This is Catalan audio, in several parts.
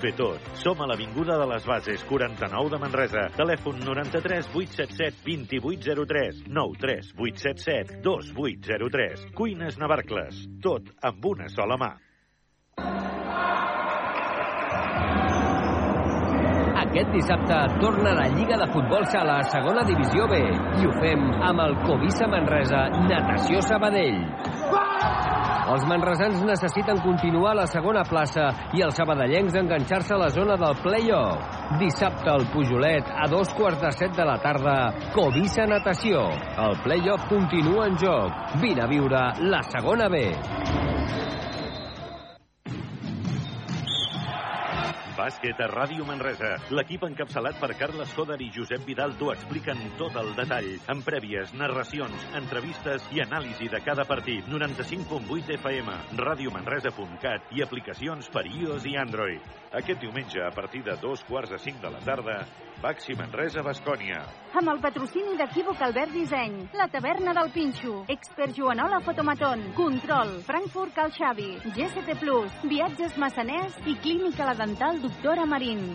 Bé tot. Som a l'Avinguda de les Bases, 49 de Manresa. Telèfon 93 877 2803 93 877 2803. Cuines Navarcles. Tot amb una sola mà. Aquest dissabte torna la Lliga de Futbol Sala a segona divisió B i ho fem amb el Covisa Manresa Natació Sabadell. Els manresans necessiten continuar a la segona plaça i els sabadellencs enganxar-se a la zona del play-off. Dissabte al Pujolet, a dos quarts de set de la tarda, Covisa Natació. El play-off continua en joc. Vine a viure la segona B. Bàsquet a Ràdio Manresa. L'equip encapçalat per Carles Coder i Josep Vidal t'ho expliquen tot el detall, amb prèvies, narracions, entrevistes i anàlisi de cada partit. 95.8 FM, radiomanresa.cat i aplicacions per iOS i Android. Aquest diumenge, a partir de dos quarts de cinc de la tarda, Baxi Manresa, Bascònia. Amb el patrocini d'Equívoc Albert Disseny, la taverna del Pinxo, Expert Joanola Fotomaton, Control, Frankfurt Cal Xavi, GST Plus, Viatges Massaners i Clínica La Dental Doctora Marín.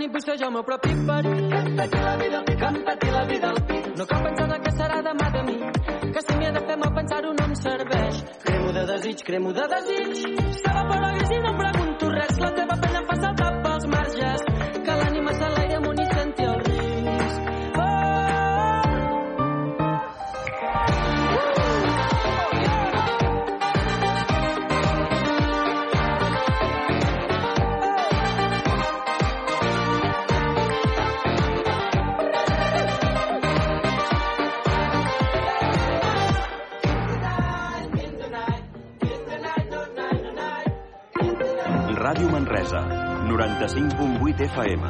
Ser jo el meu propi. Que em peti la vida, que peti la vida al pit. No cal pensar en què serà demà de mi, que si m'hi he de fer mal pensar-ho no em serveix. Cremo de desig, cremo de desig. La gris i no em pregunto res. La teva pena em fa saltar pels marges. 95.8 FM,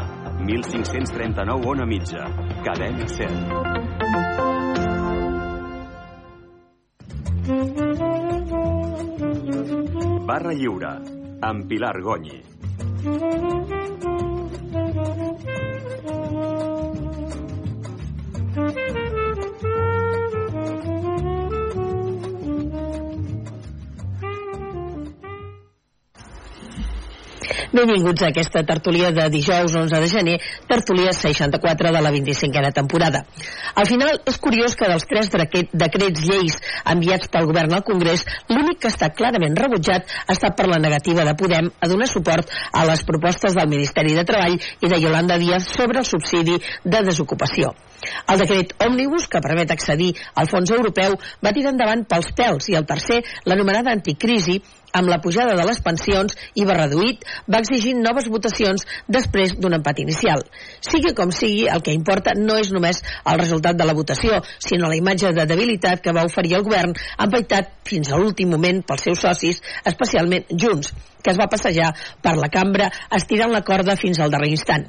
1539 on a mitja, cadena 100. Barra Lliure, amb Pilar Gonyi. Benvinguts a aquesta tertúlia de dijous 11 de gener, tertúlia 64 de la 25a temporada. Al final, és curiós que dels tres decret, decrets lleis enviats pel govern al Congrés, l'únic que està clarament rebutjat ha estat per la negativa de Podem a donar suport a les propostes del Ministeri de Treball i de Yolanda Díaz sobre el subsidi de desocupació. El decret Òmnibus, que permet accedir al fons europeu, va tirar endavant pels pèls i el tercer, l'anomenada anticrisi, amb la pujada de les pensions i va reduït, va exigir noves votacions després d'un empat inicial. Sigui com sigui, el que importa no és només el resultat de la votació, sinó la imatge de debilitat que va oferir el govern, empaitat fins a l'últim moment pels seus socis, especialment Junts, que es va passejar per la cambra estirant la corda fins al darrer instant.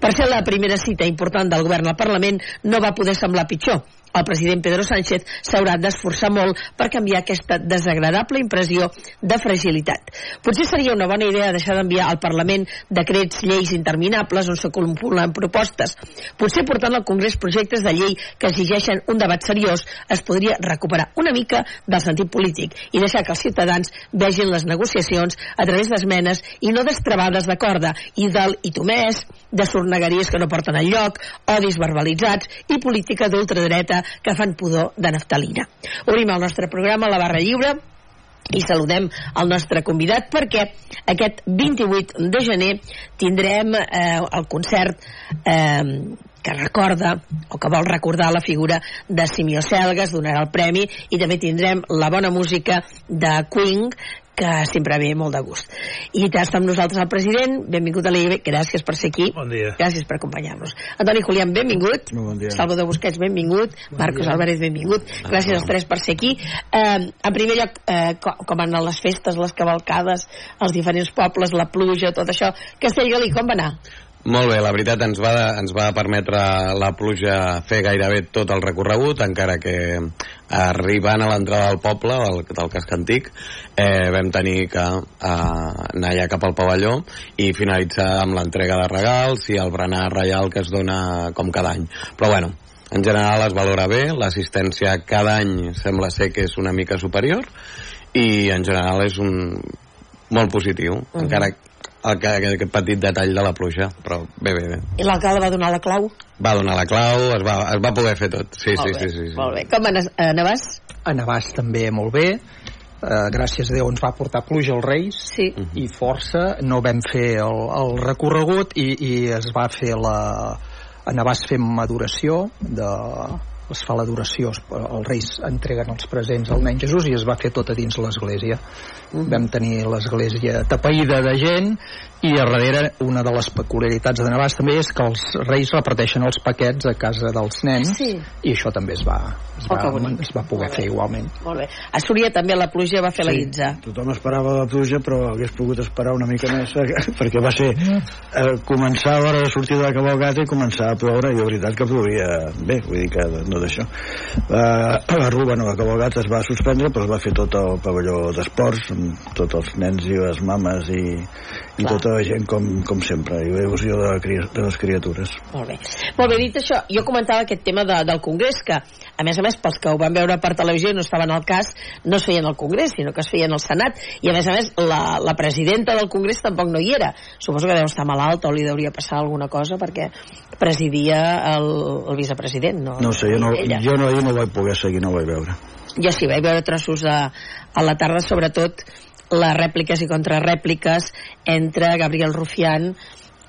Per ser la primera cita important del govern al Parlament no va poder semblar pitjor. El president Pedro Sánchez s'haurà d'esforçar molt per canviar aquesta desagradable impressió de fragilitat. Potser seria una bona idea deixar d'enviar al Parlament decrets, lleis interminables on s'acumulen propostes. Potser portant al Congrés projectes de llei que exigeixen un debat seriós es podria recuperar una mica del sentit polític i deixar que els ciutadans vegin les negociacions a través d'esmenes i no d'estrabades de corda i del i tu més, de sornegueries que no porten al lloc, odis verbalitzats i política d'ultradreta que fan pudor de naftalina. Obrim el nostre programa a la barra lliure i saludem el nostre convidat perquè aquest 28 de gener tindrem eh, el concert eh, que recorda o que vol recordar la figura de Simio Selgas, donarà el premi i també tindrem la bona música de Queen que sempre ve molt de gust. I està amb nosaltres el president, benvingut a l'IB, gràcies per ser aquí. Bon dia. Gràcies per acompanyar-nos. Antoni Julián, benvingut. Molt bon dia. Salvador Busquets, benvingut. Bon Marcos dia. Álvarez, benvingut. Gràcies als tres per ser aquí. Eh, en primer lloc, eh, com, com han anat les festes, les cavalcades, els diferents pobles, la pluja, tot això. Castellgalí, com va anar? Molt bé, la veritat ens va, ens va permetre la pluja fer gairebé tot el recorregut, encara que arribant a l'entrada del poble, del, del casc antic, eh, vam tenir que eh, anar ja cap al pavelló i finalitzar amb l'entrega de regals i el berenar reial que es dona com cada any. Però bueno, en general es valora bé, l'assistència cada any sembla ser que és una mica superior i en general és un molt positiu, -huh. encara el, que- aquest petit detall de la pluja, però bé, bé, bé. I l'alcalde va donar la clau? Va donar la clau, es va, es va poder fer tot. Sí, Molt sí, bé, sí, sí, sí. Molt bé. Com va anar, eh, Navàs? A Navàs també molt bé. Uh, gràcies a Déu ens va portar pluja als Reis sí. i força, no vam fer el, el recorregut i, i es va fer la... a Navàs fem adoració de, es fa l'adoració, els Reis entreguen els presents al nen Jesús i es va fer tot a dins l'església vam tenir l'església tapaïda de gent i a darrere una de les peculiaritats de Navàs també és que els Reis reparteixen els paquets a casa dels nens Sí. i això també es va, es Oh, va, es va poder fer igualment Molt bé. A Súria també la pluja va fer la guitza. tothom esperava la pluja però hagués pogut esperar una mica més eh, perquè va ser eh, començar a l'hora de sortir de la cavalgata i començar a ploure i la veritat que plovia bé, vull dir que no d'això eh, a Ruba no, la cavalgata es va suspendre però es va fer tot el pavelló d'esports amb tots els nens i les mames i, i Clar. tota la gent com, com sempre i il·lusió de, la de les criatures Molt bé. Molt bé, dit això, jo comentava aquest tema de, del Congrés, que, a més a més, pels que ho van veure per televisió i no estaven al cas, no es feien al Congrés, sinó que es feien al Senat. I, a més a més, la, la presidenta del Congrés tampoc no hi era. Suposo que deu estar malalta o li deuria passar alguna cosa perquè presidia el, el vicepresident, no? no sé, jo no, ella. jo no, ahir no vaig poder seguir, no vaig veure Jo sí, vaig veure trossos a, a la tarda, sobretot les rèpliques i contrarèpliques entre Gabriel Rufián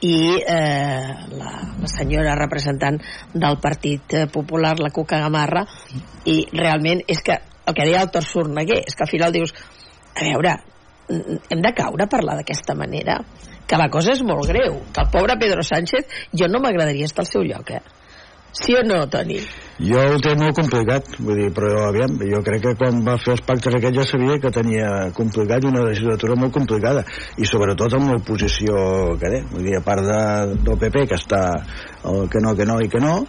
i eh, la, la senyora representant del Partit eh, Popular, la Cuca Gamarra, i realment és que el que deia el Tor Sorneguer, és que al final dius, a veure, hem de caure a parlar d'aquesta manera, que la cosa és molt greu, que el pobre Pedro Sánchez, jo no m'agradaria estar al seu lloc, eh? Sí o no, Toni? Jo ho té molt complicat, vull dir, però aviam, jo crec que quan va fer els pactes aquests ja sabia que tenia complicat i una legislatura molt complicada, i sobretot amb l'oposició que té, vull dir, a part de, del PP, que està el que no, que no i que no,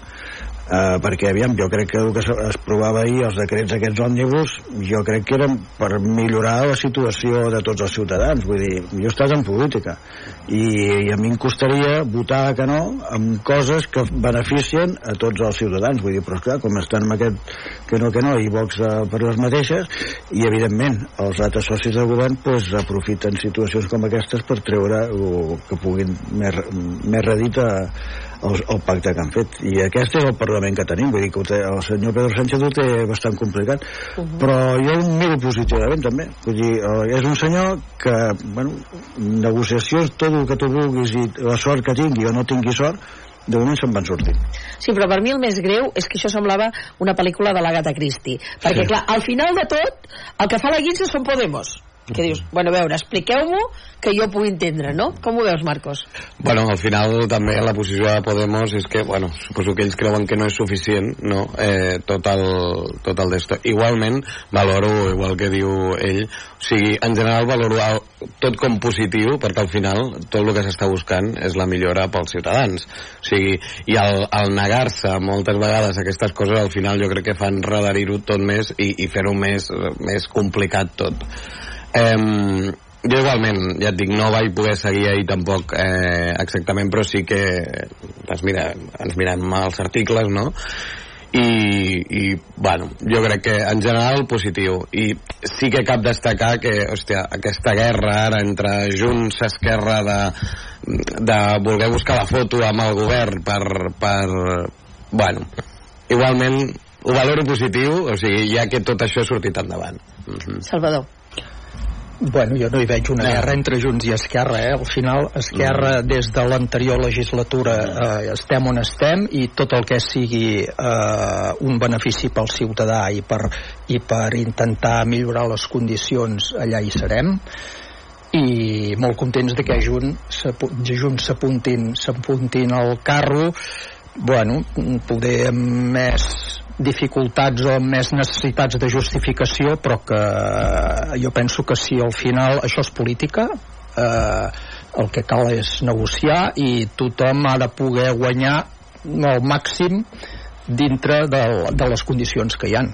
eh, perquè aviam, jo crec que el que es provava ahir, els decrets aquests òmnibus, jo crec que eren per millorar la situació de tots els ciutadans, vull dir, jo estat en política, i, i a mi em costaria votar que no amb coses que beneficien a tots els ciutadans, vull dir, però esclar, com estan amb aquest que no, que no, i Vox eh, per les mateixes, i evidentment els altres socis del govern pues, aprofiten situacions com aquestes per treure o que puguin més, més redit a, el, el pacte que han fet i aquest és el Parlament que tenim vull dir que té, el senyor Pedro Sánchez ho té bastant complicat uh -huh. però jo ho miro positivament també vull dir, eh, és un senyor que bueno, negociacions tot el que tu vulguis i la sort que tingui o no tingui sort de moment se'n van sortir Sí, però per mi el més greu és que això semblava una pel·lícula de l'Agatha Christie. Perquè, Sí. clar, al final de tot, el que fa la guitza són Podemos. Que dius, bueno, a veure, expliqueu-m'ho que jo pugui entendre, no? Com ho veus, Marcos? Bueno, al final també la posició de Podemos és que, bueno, suposo que ells creuen que no és suficient, no?, eh, tot el, tot el d'esto. Igualment, valoro, igual que diu ell, o sigui, en general valoro tot com positiu, perquè al final tot el que s'està buscant és la millora pels ciutadans. O sigui, i el, el negar-se moltes vegades aquestes coses, al final jo crec que fan redarir-ho tot més i, i fer-ho més, més complicat tot. Eh, jo igualment, ja et dic, no vaig poder seguir ahir tampoc eh, exactament, però sí que ens, mira, ens mirem els articles, no? I, i, bueno, jo crec que en general positiu i sí que cap destacar que, hòstia, aquesta guerra ara entre Junts, Esquerra de, de voler buscar la foto amb el govern per, per bueno, igualment ho valoro positiu, o sigui, ja que tot això ha sortit endavant. Mm -hmm. Salvador. Bueno, jo no hi veig una No. guerra entre Junts i Esquerra, eh? Al final, Esquerra, des de l'anterior legislatura, eh, estem on estem i tot el que sigui eh, un benefici pel ciutadà i per, i per intentar millorar les condicions, allà hi serem i molt contents de que Junts s'apuntin s'apuntin al carro bueno, poder amb més dificultats o més necessitats de justificació però que eh, jo penso que si al final això és política eh, el que cal és negociar i tothom ha de poder guanyar el màxim dintre del, de les condicions que hi han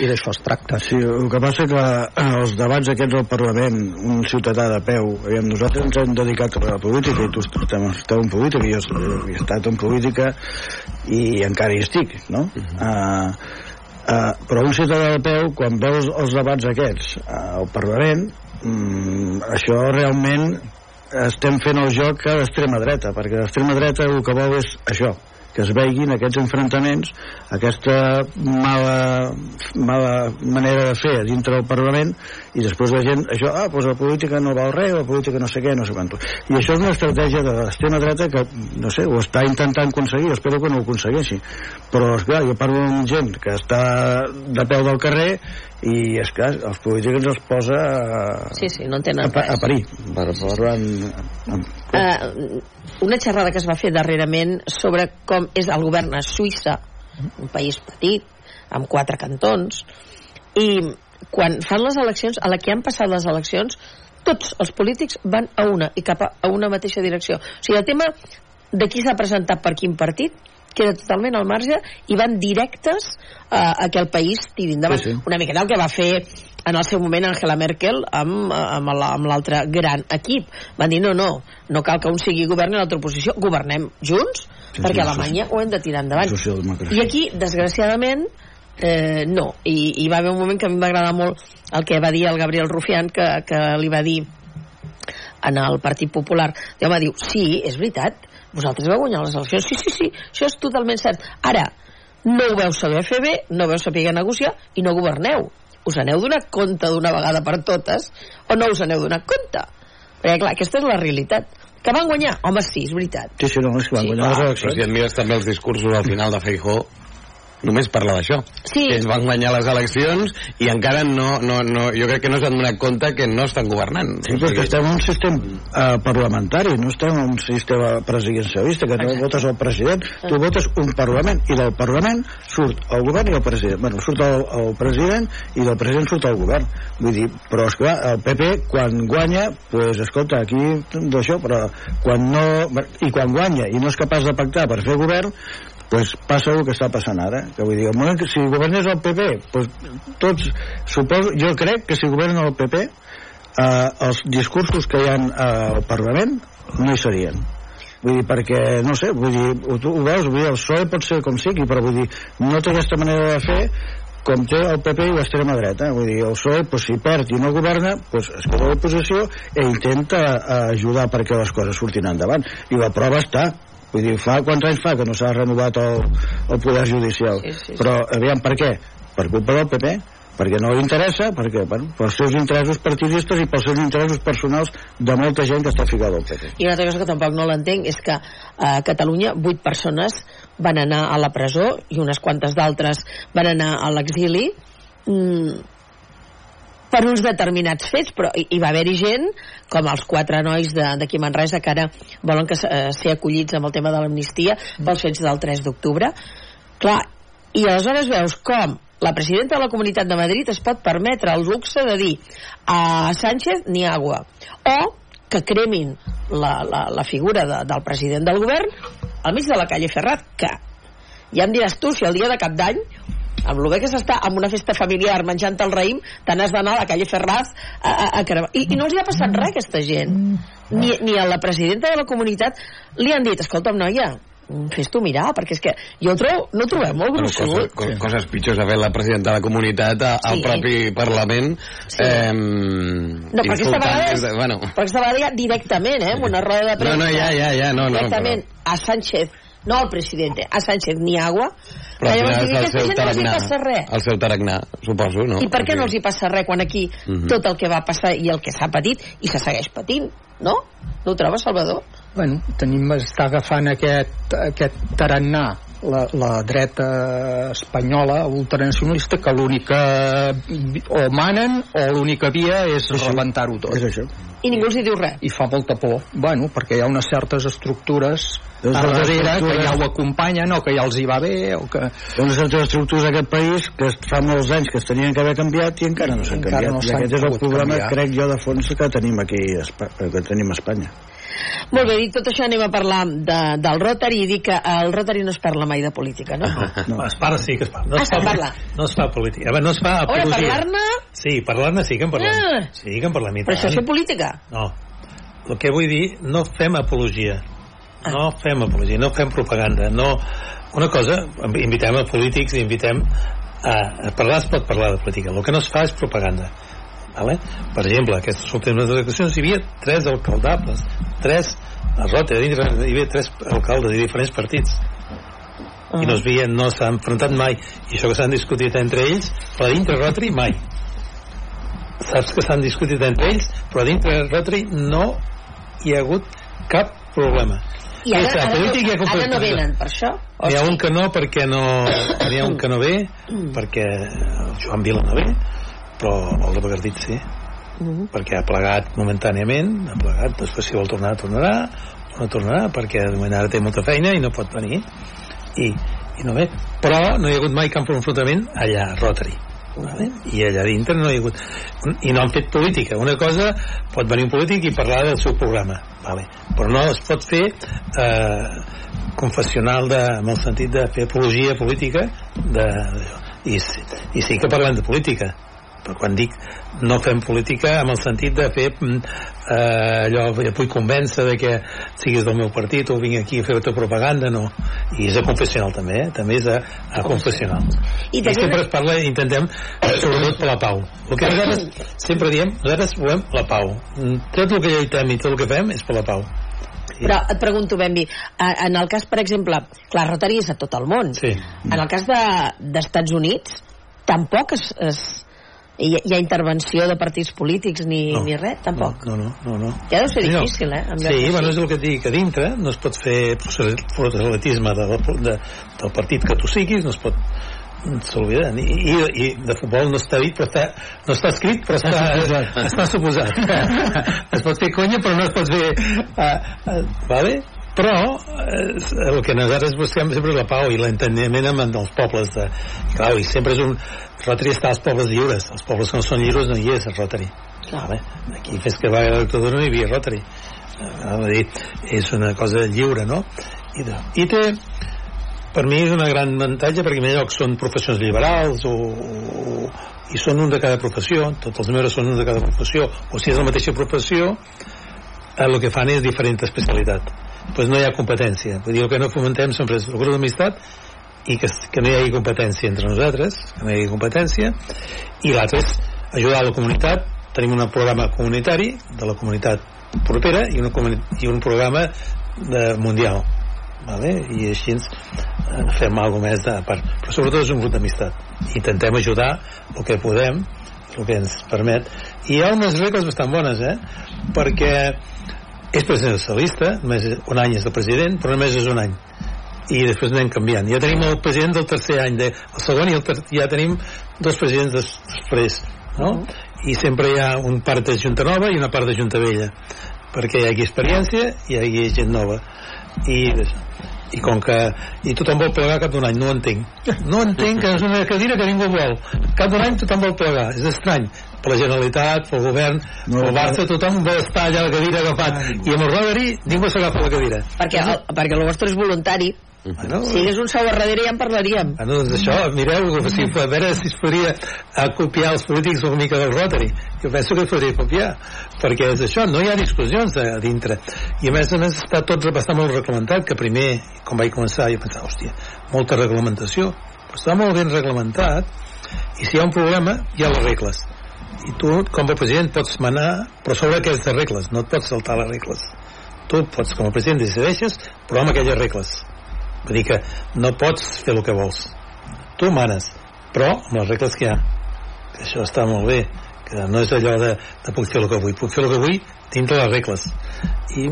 i d'això es tracta Sí, el que passa que eh, els debats aquests al Parlament, un ciutadà de peu, aviam, nosaltres ens hem dedicat a la política i tu estem, en política, jo he estat en política i encara hi estic, no? Uh, uh, però un ciutadà de peu, quan veus els debats aquests uh, al Parlament, mm, això realment estem fent el joc a l'extrema dreta, perquè l'extrema dreta el que vol és això, que es veguin aquests enfrontaments, aquesta mala, mala manera de fer dintre del Parlament i després la gent, això, ah, doncs la política no val res, la política no sé què, no sé quant. I això és una estratègia de l'extrema dreta que, no sé, ho està intentant aconseguir, espero que no ho aconsegueixi. Però, esclar, jo parlo amb gent que està de peu del carrer i, esclar, els polítics els posa a, Sí, sí, no en a, tenen a res. parir, per parlar en, en, Uh, una xerrada que es va fer darrerament sobre com és el govern a Suïssa, un país petit, amb quatre cantons, i quan fan les eleccions, a la que han passat les eleccions, tots els polítics van a una i cap a, a una mateixa direcció. O sigui, el tema de qui s'ha presentat per quin partit queda totalment al marge i van directes a, a que el país tiri endavant. Sí, sí. Una miqueta el que va fer en el seu moment Angela Merkel amb, amb la- amb l'altre gran equip. Van dir, no, no, no cal que un sigui govern i l'altra oposició, governem junts, Sí, perquè sí, a Alemanya ho hem de tirar endavant. I aquí, desgraciadament, eh, no. I, I va haver un moment que a mi m'agrada molt el que va dir el Gabriel Rufián, que, que li va dir en el Partit Popular. I home, diu, sí, és veritat, vosaltres vau guanyar les eleccions. Sí, sí, sí, això és totalment cert. Ara, no ho veu saber fer bé, no veu saber negociar i no governeu. Us aneu donat compte d'una vegada per totes o no us aneu donat compte? Perquè, clar, aquesta és la realitat. Que van guanyar? Home, sí, és veritat. Sí, sí, no, és que van Sí, guanyar les Però eleccions. si et mires també els discursos al final de Feijó, només parla d'això. Sí. Ells van guanyar les eleccions i encara no, no, no, jo crec que no s'han donat compte que no estan governant. Sí, que estem en un sistema uh, parlamentari, no estem en un sistema presidencialista, que no Exacte. votes el president, tu votes un parlament, i del parlament surt el govern i el president. Bueno, surt el, el president i del president surt el govern. Vull dir, però esclar, el PP, quan guanya, pues, escolta, aquí d'això, però quan no... I quan guanya i no és capaç de pactar per fer govern, pues passa el que està passant ara que vull dir, moment que si governés el PP pues, tots, suposo, jo crec que si governa el PP eh, els discursos que hi ha eh, al Parlament no hi serien vull dir, perquè, no sé, vull dir, ho, ho veus, vull dir, el PSOE pot ser com sigui, però vull dir, no té aquesta manera de fer com té el PP i l'extrema dreta. Vull dir, el PSOE, pues, si perd i no governa, pues, es queda a l'oposició i intenta eh, ajudar perquè les coses surtin endavant. I la prova està. Vull dir, fa quants anys fa que no s'ha renovat el, el poder judicial? Sí, sí, sí. Però, aviam, per què? Per culpa del PP? perquè no li interessa, perquè, bueno, pels seus interessos partidistes i pels seus interessos personals de molta gent que està ficada al PP. I una altra cosa que tampoc no l'entenc és que a Catalunya vuit persones van anar a la presó i unes quantes d'altres van anar a l'exili mm, per uns determinats fets, però hi, hi va haver-hi gent, com els quatre nois d'aquí Manresa, que ara volen que eh, ser acollits amb el tema de l'amnistia pels fets del 3 d'octubre. Clar, i aleshores veus com la presidenta de la Comunitat de Madrid es pot permetre el luxe de dir a Sánchez ni agua o que cremin la, la, la figura de, del president del govern al mig de la calle Ferrat que ja em diràs tu si el dia de cap d'any amb el bé que s'està en una festa familiar menjant el raïm te n'has d'anar a la calle Ferraz a, a, a cremar. I, I no els hi ha passat res a aquesta gent ni, ni a la presidenta de la comunitat li han dit, escolta'm noia fes tu mirar, perquè és que jo ho trobo, no ho trobem molt Bueno, coses, gruixut. co coses pitjors ha fet la presidenta de la comunitat a, al Sí. propi Parlament Sí. eh, No, però aquesta vegada, des de, bueno, però aquesta vegada ja directament, eh, amb una roda de no, premsa. no, ja, ja, ja no, no, directament a Sánchez, no al presidente, a Sánchez ni agua, Però al Llavors, el aquesta seu gent no els hi passa res. El seu tarannà, suposo, no? I per què no els hi passa res quan aquí Mhm. tot el que va passar i el que s'ha patit i se segueix patint, no? No ho trobes, Salvador? Bueno, tenim, està agafant aquest, aquest tarannà la, la dreta espanyola ultranacionalista que l'única o manen o l'única via és rebentar-ho tot És això. I ningú els hi diu res. i fa molta por bueno, perquè hi ha unes certes estructures Des a darrere que ja ho acompanyen o que ja els hi va bé o que Hi ha unes altres estructures d'aquest país que es- fa molts anys que es tenien que haver canviat i encara no s'han canviat. no I aquest és el problema, canviar. crec jo, de fons que tenim aquí que tenim a Espanya. Molt bé, dit tot això anem a parlar de, del Rotary i dir que al Rotary no es parla mai de política, no? No. Es parla, sí que es parla. No Ah, es fa, se'n parla. No es fa política. No es fa apologia. parlar-ne... Sí, parlar-ne sí que en parlem. Ah. Sí que en parlem Però això és política. No. El que vull dir, no fem apologia. Ah. No fem apologia, no fem propaganda. No... Una cosa, invitem a polítics i invitem a, a parlar, es pot parlar de política. El que no es fa és propaganda. Vale? Per exemple, aquestes últimes eleccions hi havia tres alcaldables, tres a Rota, hi havia tres alcaldes de diferents partits Ah. i no es veien, no s'han enfrontat mai i això que s'han discutit entre ells però dintre Rotary mai saps que s'han discutit entre ells però dintre Rotary no hi ha hagut cap problema I ara, ara, no, i ara no venen per això? N'hi ha sí? un que no perquè no n'hi ha un que no ve perquè el Joan Vila no ve però el de Bagardit sí. Mhm. perquè ha plegat momentàniament ha plegat, després si vol tornar tornarà o no tornarà perquè de moment ara té molta feina i no pot venir. I, i no ve. Però no hi ha hagut mai cap enfrontament allà a Rotary vale? i allà dintre no hi ha hagut. I no han fet política. Una cosa pot venir un polític i parlar del seu programa vale? però no es pot fer eh, confessional de, en el sentit de fer apologia política de, i, i sí que parlem de política però quan dic no fem política amb el sentit de fer mm, eh, allò, et vull convèncer de que siguis del meu partit o vinc aquí a fer-te propaganda no, i és a confessional també eh? també és a, a confessional. I i sempre es parla intentem sobretot per la pau. El que nosaltres sempre diem nosaltres volem la pau. Mm, tot el que lluitem i tot el que fem és per la pau. Però et pregunto, eh, en el cas, per exemple, clar, Rotary és a tot el món. sí. En el cas de- d'Estats Units, tampoc es, es, hi, hi ha intervenció de partits polítics ni, No. ni res, tampoc. no, no, no, no. Ja deu ser Sí, no. difícil, eh? Sí, bueno, és el que et dic, que dintre no es pot fer proselitisme de, de, del partit que tu siguis, no es pot s'oblida, I, i, i de futbol no està dit, però està, no està escrit, però està, està suposat. es pot fer conya, però no es pot fer... Uh, uh, vale? Però eh, el que nosaltres busquem sempre és la pau i l'enteniment amb els pobles. De, clar, i sempre és un... Rotary està als pobles lliures. Els pobles que no són lliures no hi és, el Rotary. Vale? Aquí fins que va a la dictadura no hi havia Rotary. Eh, dir, és una cosa lliure, no? I, de, i té, per mi és una gran avantatge perquè en lloc són professions liberals o, o, i són un de cada professió tots els membres són un de cada professió o si és la mateixa professió el que fan és diferent especialitat pues no hi ha competència. Vull dir, el que no fomentem sempre és el grup d'amistat i que, que no hi hagi competència entre nosaltres que no hi hagi competència. I l'altre és ajudar la comunitat. Tenim un programa comunitari de la comunitat propera i, una, i un programa de mundial vale? i així ens, eh, fem alguna més de part. Però sobretot és un grup d'amistat. Intentem ajudar el que podem el que ens permet. I hi ha unes regles bastant bones eh? perquè és presidencialista només un any és el president però només és un any. I després anem canviant. Ja tenim el president del tercer any de, el segon i el ter ja tenim dos presidents des després no? i sempre hi ha un part de Junta Nova i una part de Junta Vella perquè hi hagi experiència i hi hagi gent nova. I, i com que i tothom vol plegar cap d'un any, no ho entenc. No entenc que és una cadira que ningú vol. Cap d'un any tothom vol plegar, és estrany la Generalitat, pel govern no, pel Barça tothom vol estar allà a la cadira agafat i amb el Rodri ningú s'agafa la cadira Perquè, el, perquè el vostre és voluntari. bueno, Si hagués un sou a darrere ja en parlaríem. Bueno, doncs això, mireu, si, a veure si es podria a copiar els polítics una mica del Rotary. Jo penso que es podria copiar, perquè és això, no hi ha discussions a dintre. I a més a més està tot està molt reglamentat, que primer, quan vaig començar, jo pensava, hòstia, molta reglamentació. Però està molt ben reglamentat, i si hi ha un problema, hi ha les regles. I tu, com a president, pots manar, però sobre aquestes regles, no et pots saltar les regles. Tu pots, com a president, decideixes, però amb aquelles regles. Vull dir que no pots fer el que vols. tu manes però amb les regles que hi ha que això està molt bé que no és allò de, de puc fer el que vull puc fer el que vull dintre les regles i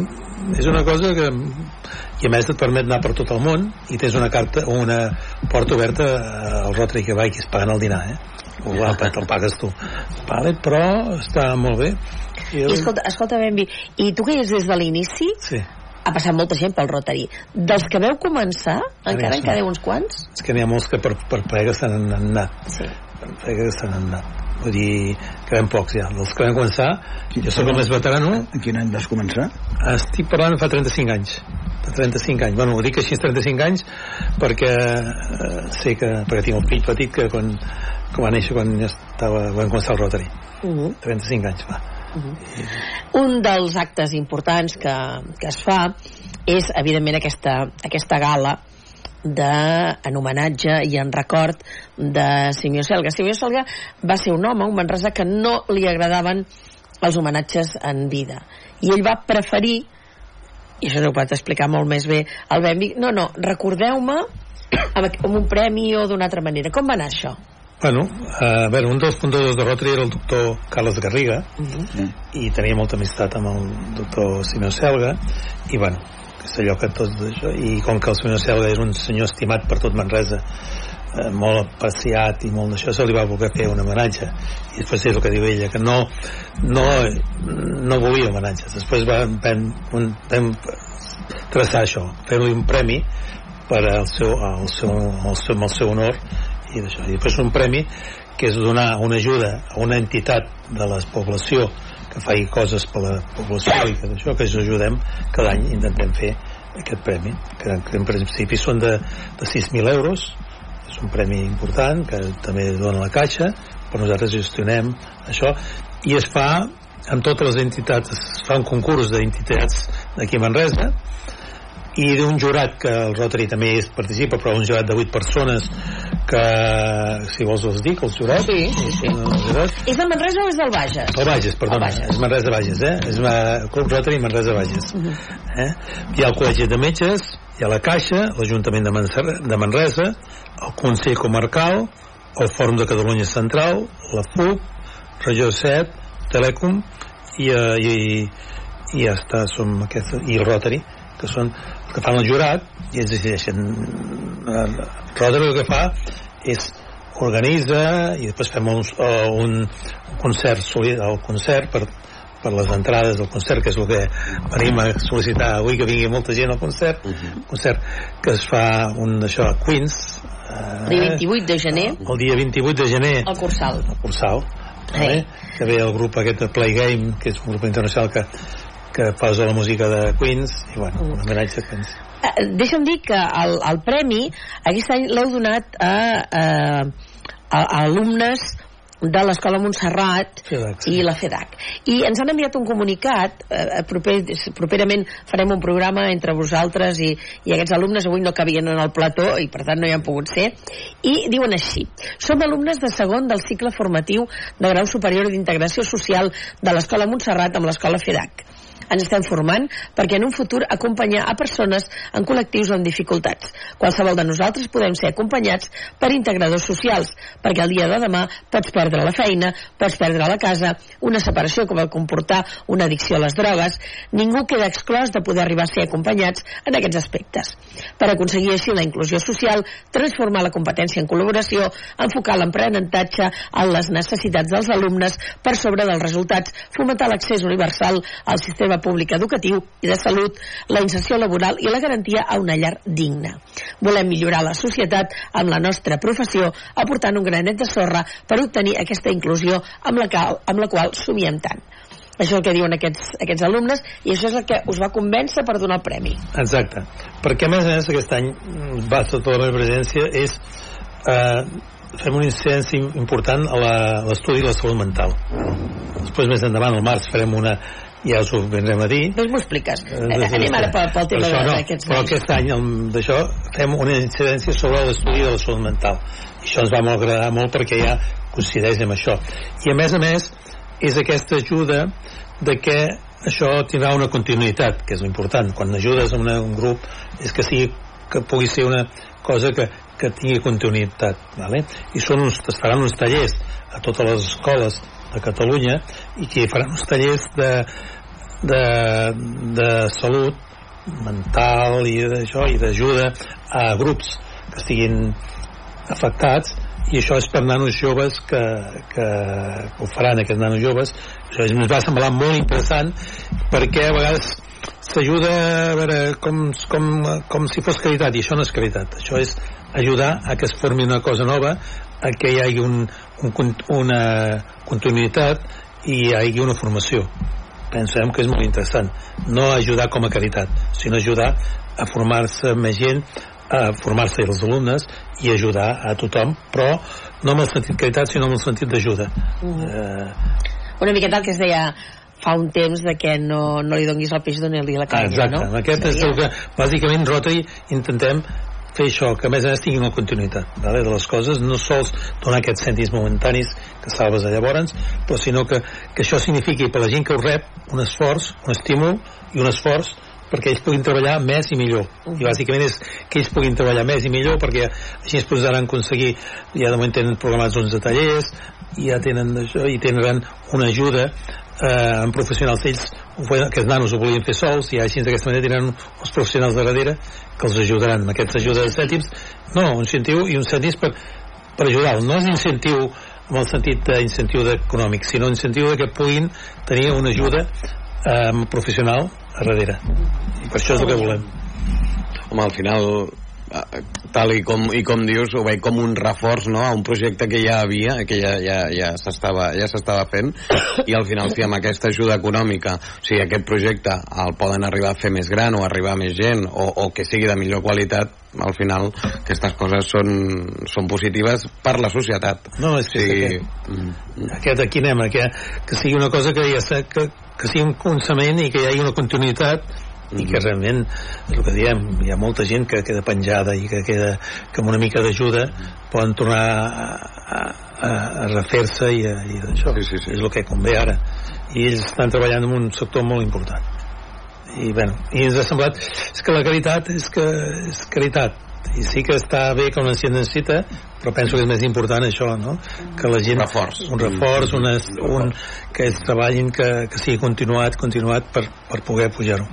és una cosa que i a més et permet anar per tot el món i tens una carta una porta oberta al Rotary que vagis pagant el dinar eh? O va, te'l pagues tu. Vale, però està molt bé. I, escolta, escolta Benvi, i tu que hi ets des de l'inici sí. ha passat molta gent pel Rotary. Dels que veu començar, encara en quedeu uns quants? és que n'hi ha molts que per, per plegues s'han anat sí. per plegues s'han anat vull dir, quedem pocs ja. Els que vam començar, jo sóc el més veterano. En quin any vas començar? estic parlant fa 35 anys. De 35 anys, bueno, ho dic així 35 anys perquè eh, sé que perquè tinc un fill petit que quan, que va néixer quan ja estava, vam començar el Rotary Uh -huh. 35 anys va Uh -huh. Un dels actes importants que, que es fa és, evidentment, aquesta, aquesta gala de, en homenatge i en record de Simio Selga. Simio Selga va ser un home, un Manresa, que no li agradaven els homenatges en vida. I ell va preferir, i això no ho pot explicar molt més bé el Benvi, no, no, recordeu-me amb, amb un premi o d'una altra manera. Com va anar això? Bueno, a veure, un dels fundadors de Rotary era el doctor Carles Garriga Uh -huh. i tenia molta amistat amb el doctor Simeo Selga i bueno, és allò que tots això, i com que el Simeo Selga és un senyor estimat per tot Manresa eh, molt apreciat i molt d'això se li va voler fer un homenatge i després és el que diu ella que no, no, no volia homenatges després va, vam, un, vam traçar això fer-li un premi per al seu, al seu, al seu, al seu honor i d'això. I després un premi que és donar una ajuda a una entitat de la població que faci coses per la població i que d'això que ens ajudem cada any intentem fer aquest premi que, que en principi són de, de 6.000 euros és un premi important que també dona la caixa però nosaltres gestionem això i es fa amb totes les entitats es fa un concurs d'entitats d'aquí a Manresa i d'un jurat que el Rotary també és, participa però un jurat de 8 persones que si vols els dic, els jurats Sí, sí, sí. És del Manresa o és del Bages? el Bages, perdona, El Bages. és Manresa Bages eh? és el Club Rotary Manresa Bages Uh -huh. eh? hi ha el Col·legi de Metges hi ha la Caixa, l'Ajuntament de, Manser- de Manresa el Consell Comarcal el Fòrum de Catalunya Central la FUC, Regió 7 Telecom i, eh, i, i ja està som aquesta, i el Rotary que són que fan el jurat i ells decideixen eh, Rotary el que fa és organitza i després fem un, uh, un, un concert soli- el concert per, per les entrades del concert que és el que venim a sol·licitar avui que vingui molta gent al concert un concert que es fa un d'això a Queens El dia 28 de gener, el dia 28 de gener al Cursal. al Cursal vale? que ve el grup aquest de Play Game que és un grup internacional que, que posa la música de Queens i bueno, un homenatge a Queens Eh, deixa'm dir que el, el premi aquest any l'heu donat a, a, a, a alumnes de l'Escola Montserrat FEDAC, i la FEDAC. I ens han enviat un comunicat, eh, proper, properament farem un programa entre vosaltres i, i aquests alumnes, avui no cabien en el plató i per tant no hi han pogut ser, i diuen així, som alumnes de segon del cicle formatiu de grau superior d'integració social de l'Escola Montserrat amb l'Escola FEDAC ens estem formant perquè en un futur acompanyar a persones en col·lectius amb dificultats. Qualsevol de nosaltres podem ser acompanyats per integradors socials, perquè el dia de demà pots perdre la feina, pots perdre la casa, una separació que vol comportar una addicció a les drogues, ningú queda exclòs de poder arribar a ser acompanyats en aquests aspectes. Per aconseguir així la inclusió social, transformar la competència en col·laboració, enfocar l'aprenentatge en les necessitats dels alumnes per sobre dels resultats, fomentar l'accés universal al sistema públic educatiu i de salut, la inserció laboral i la garantia a una llar digna. Volem millorar la societat amb la nostra professió, aportant un granet de sorra per obtenir aquesta inclusió amb la, cal, amb la qual somiem tant. Això és el que diuen aquests, aquests alumnes i això és el que us va convèncer per donar el premi. Exacte, perquè a més a més aquest any va tota la meva presència és eh, fem una incidència im- important a l'estudi de la salut mental després més endavant al març farem una ja us ho vindrem a dir. Doncs m'ho expliques. Eh, Eh, anem ara pel, pel tema no, d'aquests però aquest any d'això fem una incidència sobre l'estudi de la salut mental. I això ens va molt agradar molt perquè ja coincideix amb això. I a més a més és aquesta ajuda de que això tindrà una continuïtat que és important, quan ajudes a una, un grup és que sigui que pugui ser una cosa que, que que tingui continuïtat vale? i són uns, es faran uns tallers a totes les escoles de Catalunya i que faran uns tallers de, de, de salut mental i d'això i d'ajuda a grups que estiguin afectats. I això és per nanos joves que, que, que ho faran aquests nanos joves. Això ens va semblar molt interessant perquè a vegades s'ajuda a veure com, com, com si fos caritat i això no és caritat. Això és ajudar a que es formi una cosa nova a que hi hagi un, un, una continuïtat i hi hagi una formació pensem que és molt interessant no ajudar com a caritat sinó ajudar a formar-se més gent a formar-se els alumnes i ajudar a tothom però no amb el sentit caritat sinó amb el sentit d'ajuda mm. eh... una miqueta el que es deia fa un temps de que no, no li donguis el peix doni-li la canya, Exacte, no? aquest Seria? és el que bàsicament Rotary intentem fer això, que a més a més tingui una continuïtat vale, de les coses, no sols donar aquests cèntims momentanis que salves a llavors, però sinó que, que això signifiqui per la gent que ho rep un esforç, un estímul i un esforç perquè ells puguin treballar més i millor. I bàsicament és que ells puguin treballar més i millor perquè així es podran aconseguir ja de moment tenen programats 11 tallers i ja tenen això i tindran una ajuda eh, amb professionals ells aquests nanos ho volien fer sols i així d'aquesta manera tenen uns professionals de darrere que els ajudaran amb aquests ajudes de cèntims. No, un incentiu i un cèntims per, per ajudar-los. No és incentiu en el sentit d'incentiu econòmic sinó incentiu que puguin tenir una ajuda eh, professional a darrere. I per això és el que volem. Home, al final tal i com, i com dius, ho veig com un reforç no? a un projecte que ja havia, que ja, ja, ja s'estava ja s'estava fent, i al final si amb aquesta ajuda econòmica, o sigui, aquest projecte el poden arribar a fer més gran o arribar a més gent, o, o que sigui de millor qualitat, al final aquestes coses són, són positives per la societat. No, és que, sí, aquest, mm. aquest aquí anem, que, que sigui una cosa que ja que, que sigui un consament i que hi hagi una continuïtat i que realment és el que diem, hi ha molta gent que queda penjada i que queda que amb una mica d'ajuda poden tornar a, a, a refer-se i, i això. Sí, sí, sí. és el que convé ara. I ells estan treballant en un sector molt important. I, bueno, i ens ha semblat és que la caritat és que és caritat i sí que està bé la gent necessita però penso que és més important això no? que la gent, un reforç, un reforç una, un, que es treballin que, que sigui continuat, continuat per, per poder pujar-ho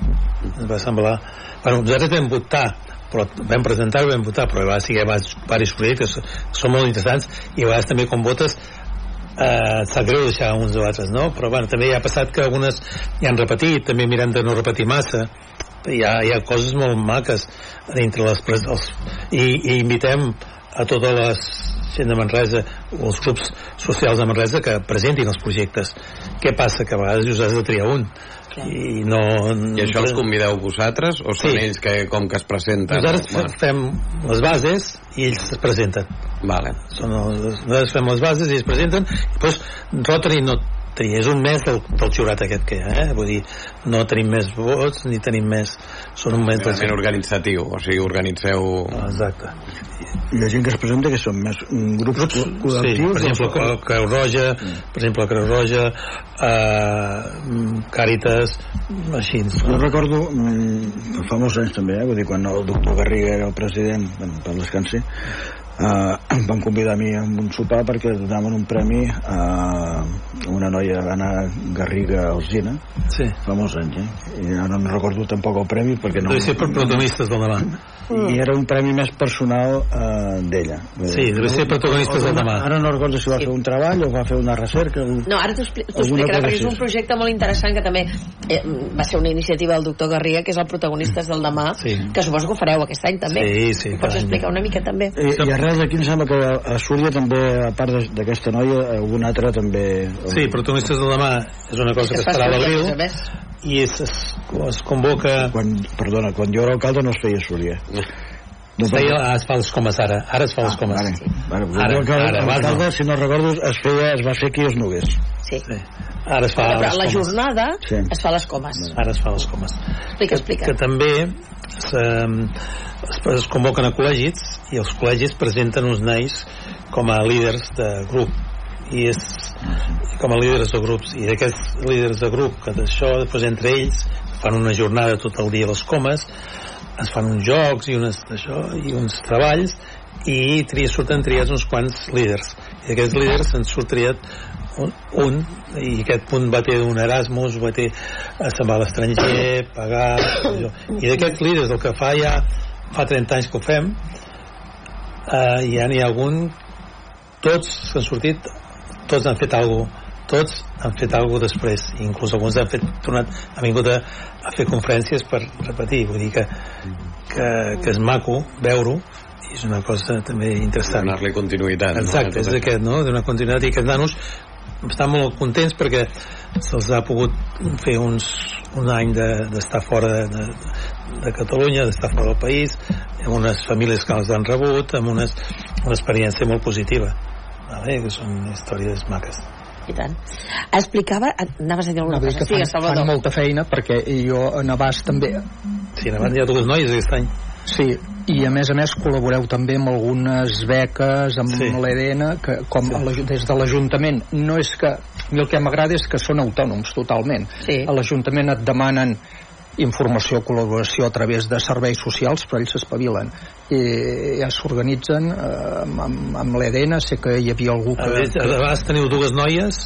ens va semblar bueno, nosaltres vam votar però vam presentar vam votar però va ser diversos projectes que són molt interessants i a vegades també quan votes eh, sap greu deixar uns o altres no? però bueno, també ja ha passat que algunes ja han repetit també mirem de no repetir massa hi ha, hi ha coses molt maques dintre les els, i, i invitem a totes les gent de Manresa o els grups socials de Manresa que presentin els projectes què passa? que a vegades us has de triar un i no... I això els convideu vosaltres o són sí. ells que com que es presenten? Nosaltres fem les bases i ells es presenten. Vale. Són els, nosaltres fem les bases i ells presenten i després Rotary no és un mes del, del jurat aquest que hi ha, eh? vull dir, no tenim més vots ni tenim més, són un mes del... organitzatiu, o sigui, organitzeu... Exacte. I la gent que es presenta que són més grups, grups col·lectius? Sí, per exemple, o... Creu Roja, mm. per exemple, Creu Roja, eh, Càritas, així. Jo recordo, mm, fa molts anys també, eh? vull dir, quan el doctor Garriga era el president, per descansi, eh, em van convidar a mi a un sopar perquè donaven un premi a una noia Anna Garriga Alzina sí. fa molts anys eh? i ara no recordo tampoc el premi perquè no... Deu ser per protagonistes del demà i era un premi més personal eh, d'ella sí, deu ser protagonistes del demà ara no recordo si va sí. fer un treball o va fer una recerca un... no, ara t'ho explicarà perquè és un projecte molt interessant que també eh, va ser una iniciativa del doctor Garriga que és el protagonistes del demà sí. que suposo que ho fareu aquest any també sí, sí, pots explicar una mica també i, i arrel d'aquí em sembla que a Súria també a part d'aquesta noia algun altre també sí, protagonistes del demà és una cosa que, que es farà a l'abril i es, es, es convoca quan, perdona, quan jo era alcalde no es feia Súria. No, es, feia, es fa els comes ara. Ara es fa els ah, comes. vale, vale. ara, ara, ara, no. si no recordo es, feia, es va fer aquí els Noguers. Sí. sí. ara es fa però, però la jornada sí. es fa les comes. Ara es fa les comes. Explica, explica. que, que també es, es convoquen a col·legis i els col·legis presenten uns nais com a líders de grup. I és com a líders de grups. I aquests líders de grup que d'això després entre ells fan una jornada tot el dia a les comes es fan uns jocs i, unes, això, i uns treballs i tria, surten triats uns quants líders i aquests líders se'n surt triat un, un i aquest punt va ter un Erasmus va ter a se'n va a l'estranger pagar allò. i d'aquests líders el que fa ja fa 30 anys que ho fem eh, ja n'hi ha algun tots s'han sortit tots han fet alguna tots han fet alguna després inclús alguns han fet, tornat, han vingut a, a fer conferències per repetir vull dir que, que, que és maco veure-ho i és una cosa també interessant donar-li continuïtat exacte, no? és aquest, no? d'una continuïtat i aquests nanos estan molt contents perquè se'ls ha pogut fer uns, un any d'estar de, fora de, de, de Catalunya, d'estar fora del país amb unes famílies que els han rebut amb unes, una experiència molt positiva vale? que són històries maques i tant. Explicava, anaves a dir alguna No, cosa. que Sí, fan, Salvador. fan molta feina perquè jo a Navàs també Sí, a Navàs hi ha dues noies aquest any. Sí, i a més a més col·laboreu també amb algunes beques, amb Sí. sí. l'EDN, que com Sí. sí. des de l'Ajuntament no és que... A mi el que m'agrada és que són autònoms totalment. Sí. A l'Ajuntament et demanen informació, col·laboració a través de serveis socials, però ells s'espavilen i ja s'organitzen eh, amb, amb, amb l'EDN, sé que hi havia algú A que... més, a vegades teniu dues noies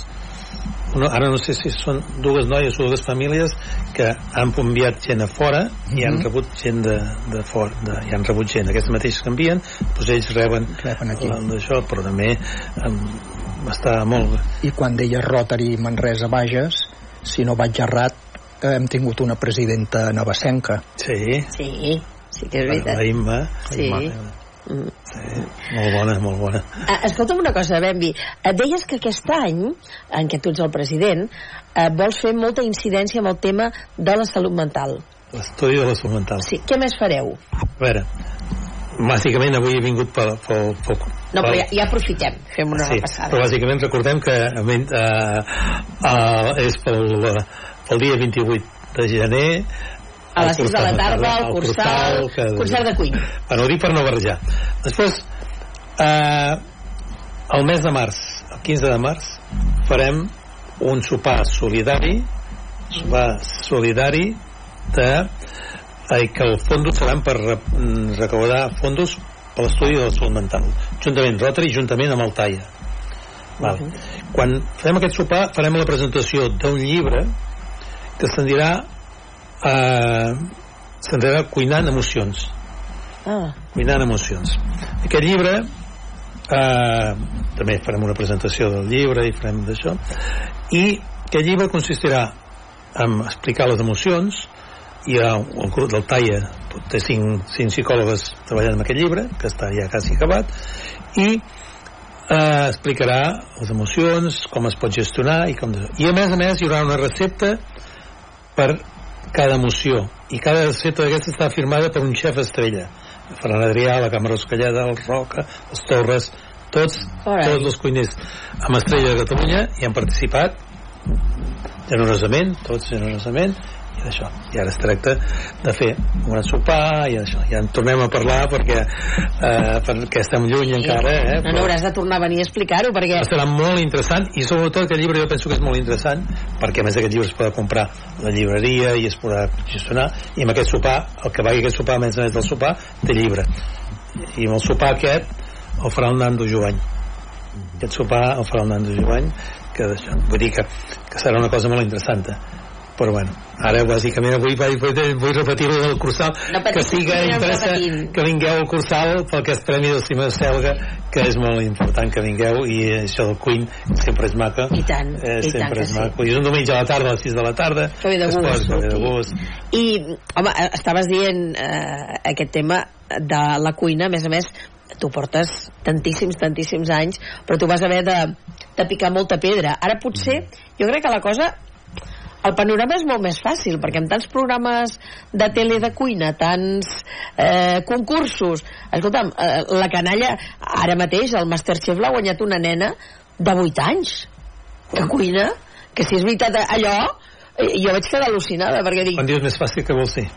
no, ara no sé si són dues noies o dues famílies que han enviat gent a fora i han Mhm. rebut gent de, de fora de, i han rebut gent, aquests mateixos que envien doncs ells reben, Reben aquí. d'això però també um, està molt I quan deia Rotary Manresa Bages, si no vaig errat, hem tingut una presidenta navacenca. sí, Sí, sí que és veritat. la Imma Sí. Imma, Mm. sí, molt bona, molt bona Ah, escolta'm una cosa, Bembi. Et deies que aquest any, en què tu ets el president, eh, vols fer molta incidència amb el tema de la salut mental. l'estudi de la salut mental Sí, què més fareu? a veure, bàsicament avui he vingut pel, pel, pel, No, però pel- ja, ja aprofitem, fem una sí, repassada. però bàsicament recordem que eh, eh, és pel, pel dia 28 de gener A les el 6 de la tarda, el el Cursal, que- concert de cuina. bueno, ho dic per no barrejar després eh, el mes de març el 15 de març farem un sopar solidari sopar solidari de eh, que el fons seran per re, recaudar fondos per l'estudi de la salut mental juntament Rotary juntament amb el TAIA Val. quan farem aquest sopar farem la presentació d'un llibre que se'n dirà eh, se'n dirà Cuinant emocions Ah, Cuinant emocions. Aquest llibre eh, també farem una presentació del llibre i farem d'això i aquest llibre consistirà en explicar les emocions hi ha el grup del TAIA té cinc, cinc psicòlogues treballant en aquest llibre que està ja quasi acabat i eh, explicarà les emocions, com es pot gestionar i, com... i a més a més hi haurà una recepta per cada emoció i cada recepta d'aquesta està firmada per un xef estrella Ferran Adrià, la Càmera Escallada, el Roca, els Torres tots, Carai. tots els cuiners amb Estrella de Catalunya hi han participat generosament, tots generosament i d'això, i ara es tracta de fer un gran sopar i això, ja en tornem a parlar perquè eh, perquè estem lluny encara eh, no, no hauràs de tornar a venir a explicar-ho, perquè... serà molt interessant i sobretot aquest llibre jo penso que és molt interessant perquè a més aquest llibre es podrà comprar a la llibreria i es podrà gestionar i amb aquest sopar, el que vagi aquest sopar a més a més del sopar, té llibre. I amb el sopar aquest el farà el Nando Jovany aquest sopar el farà el Nando Jovany que vull dir que, que serà una cosa molt interessant eh? Però bueno, ara bàsicament avui vull, vull, vull repetir lo del Cursal No que sí que interessa que vingueu al Cursal pel que és Premi del Cima Selga que és molt important que vingueu i això del Queen sempre és maca. I tant, eh, i sempre tant és sí. maco i és un diumenge a la tarda a les 6 de la tarda. Que ve de es gust, posa, que ve de gust. I, home, estaves dient eh, aquest tema de la cuina, a més a més, tu portes tantíssims, tantíssims anys, però tu vas haver de, de picar molta pedra. Ara potser, jo crec que la cosa el panorama és molt més fàcil, perquè amb tants programes de tele de cuina, tants eh, concursos... Escolta'm, eh, la canalla, ara mateix, el Masterchef l'ha guanyat una nena de 8 anys, que cuina, que si és veritat allò, eh, jo vaig quedar al·lucinada, perquè dic, quan dius més fàcil que vols dir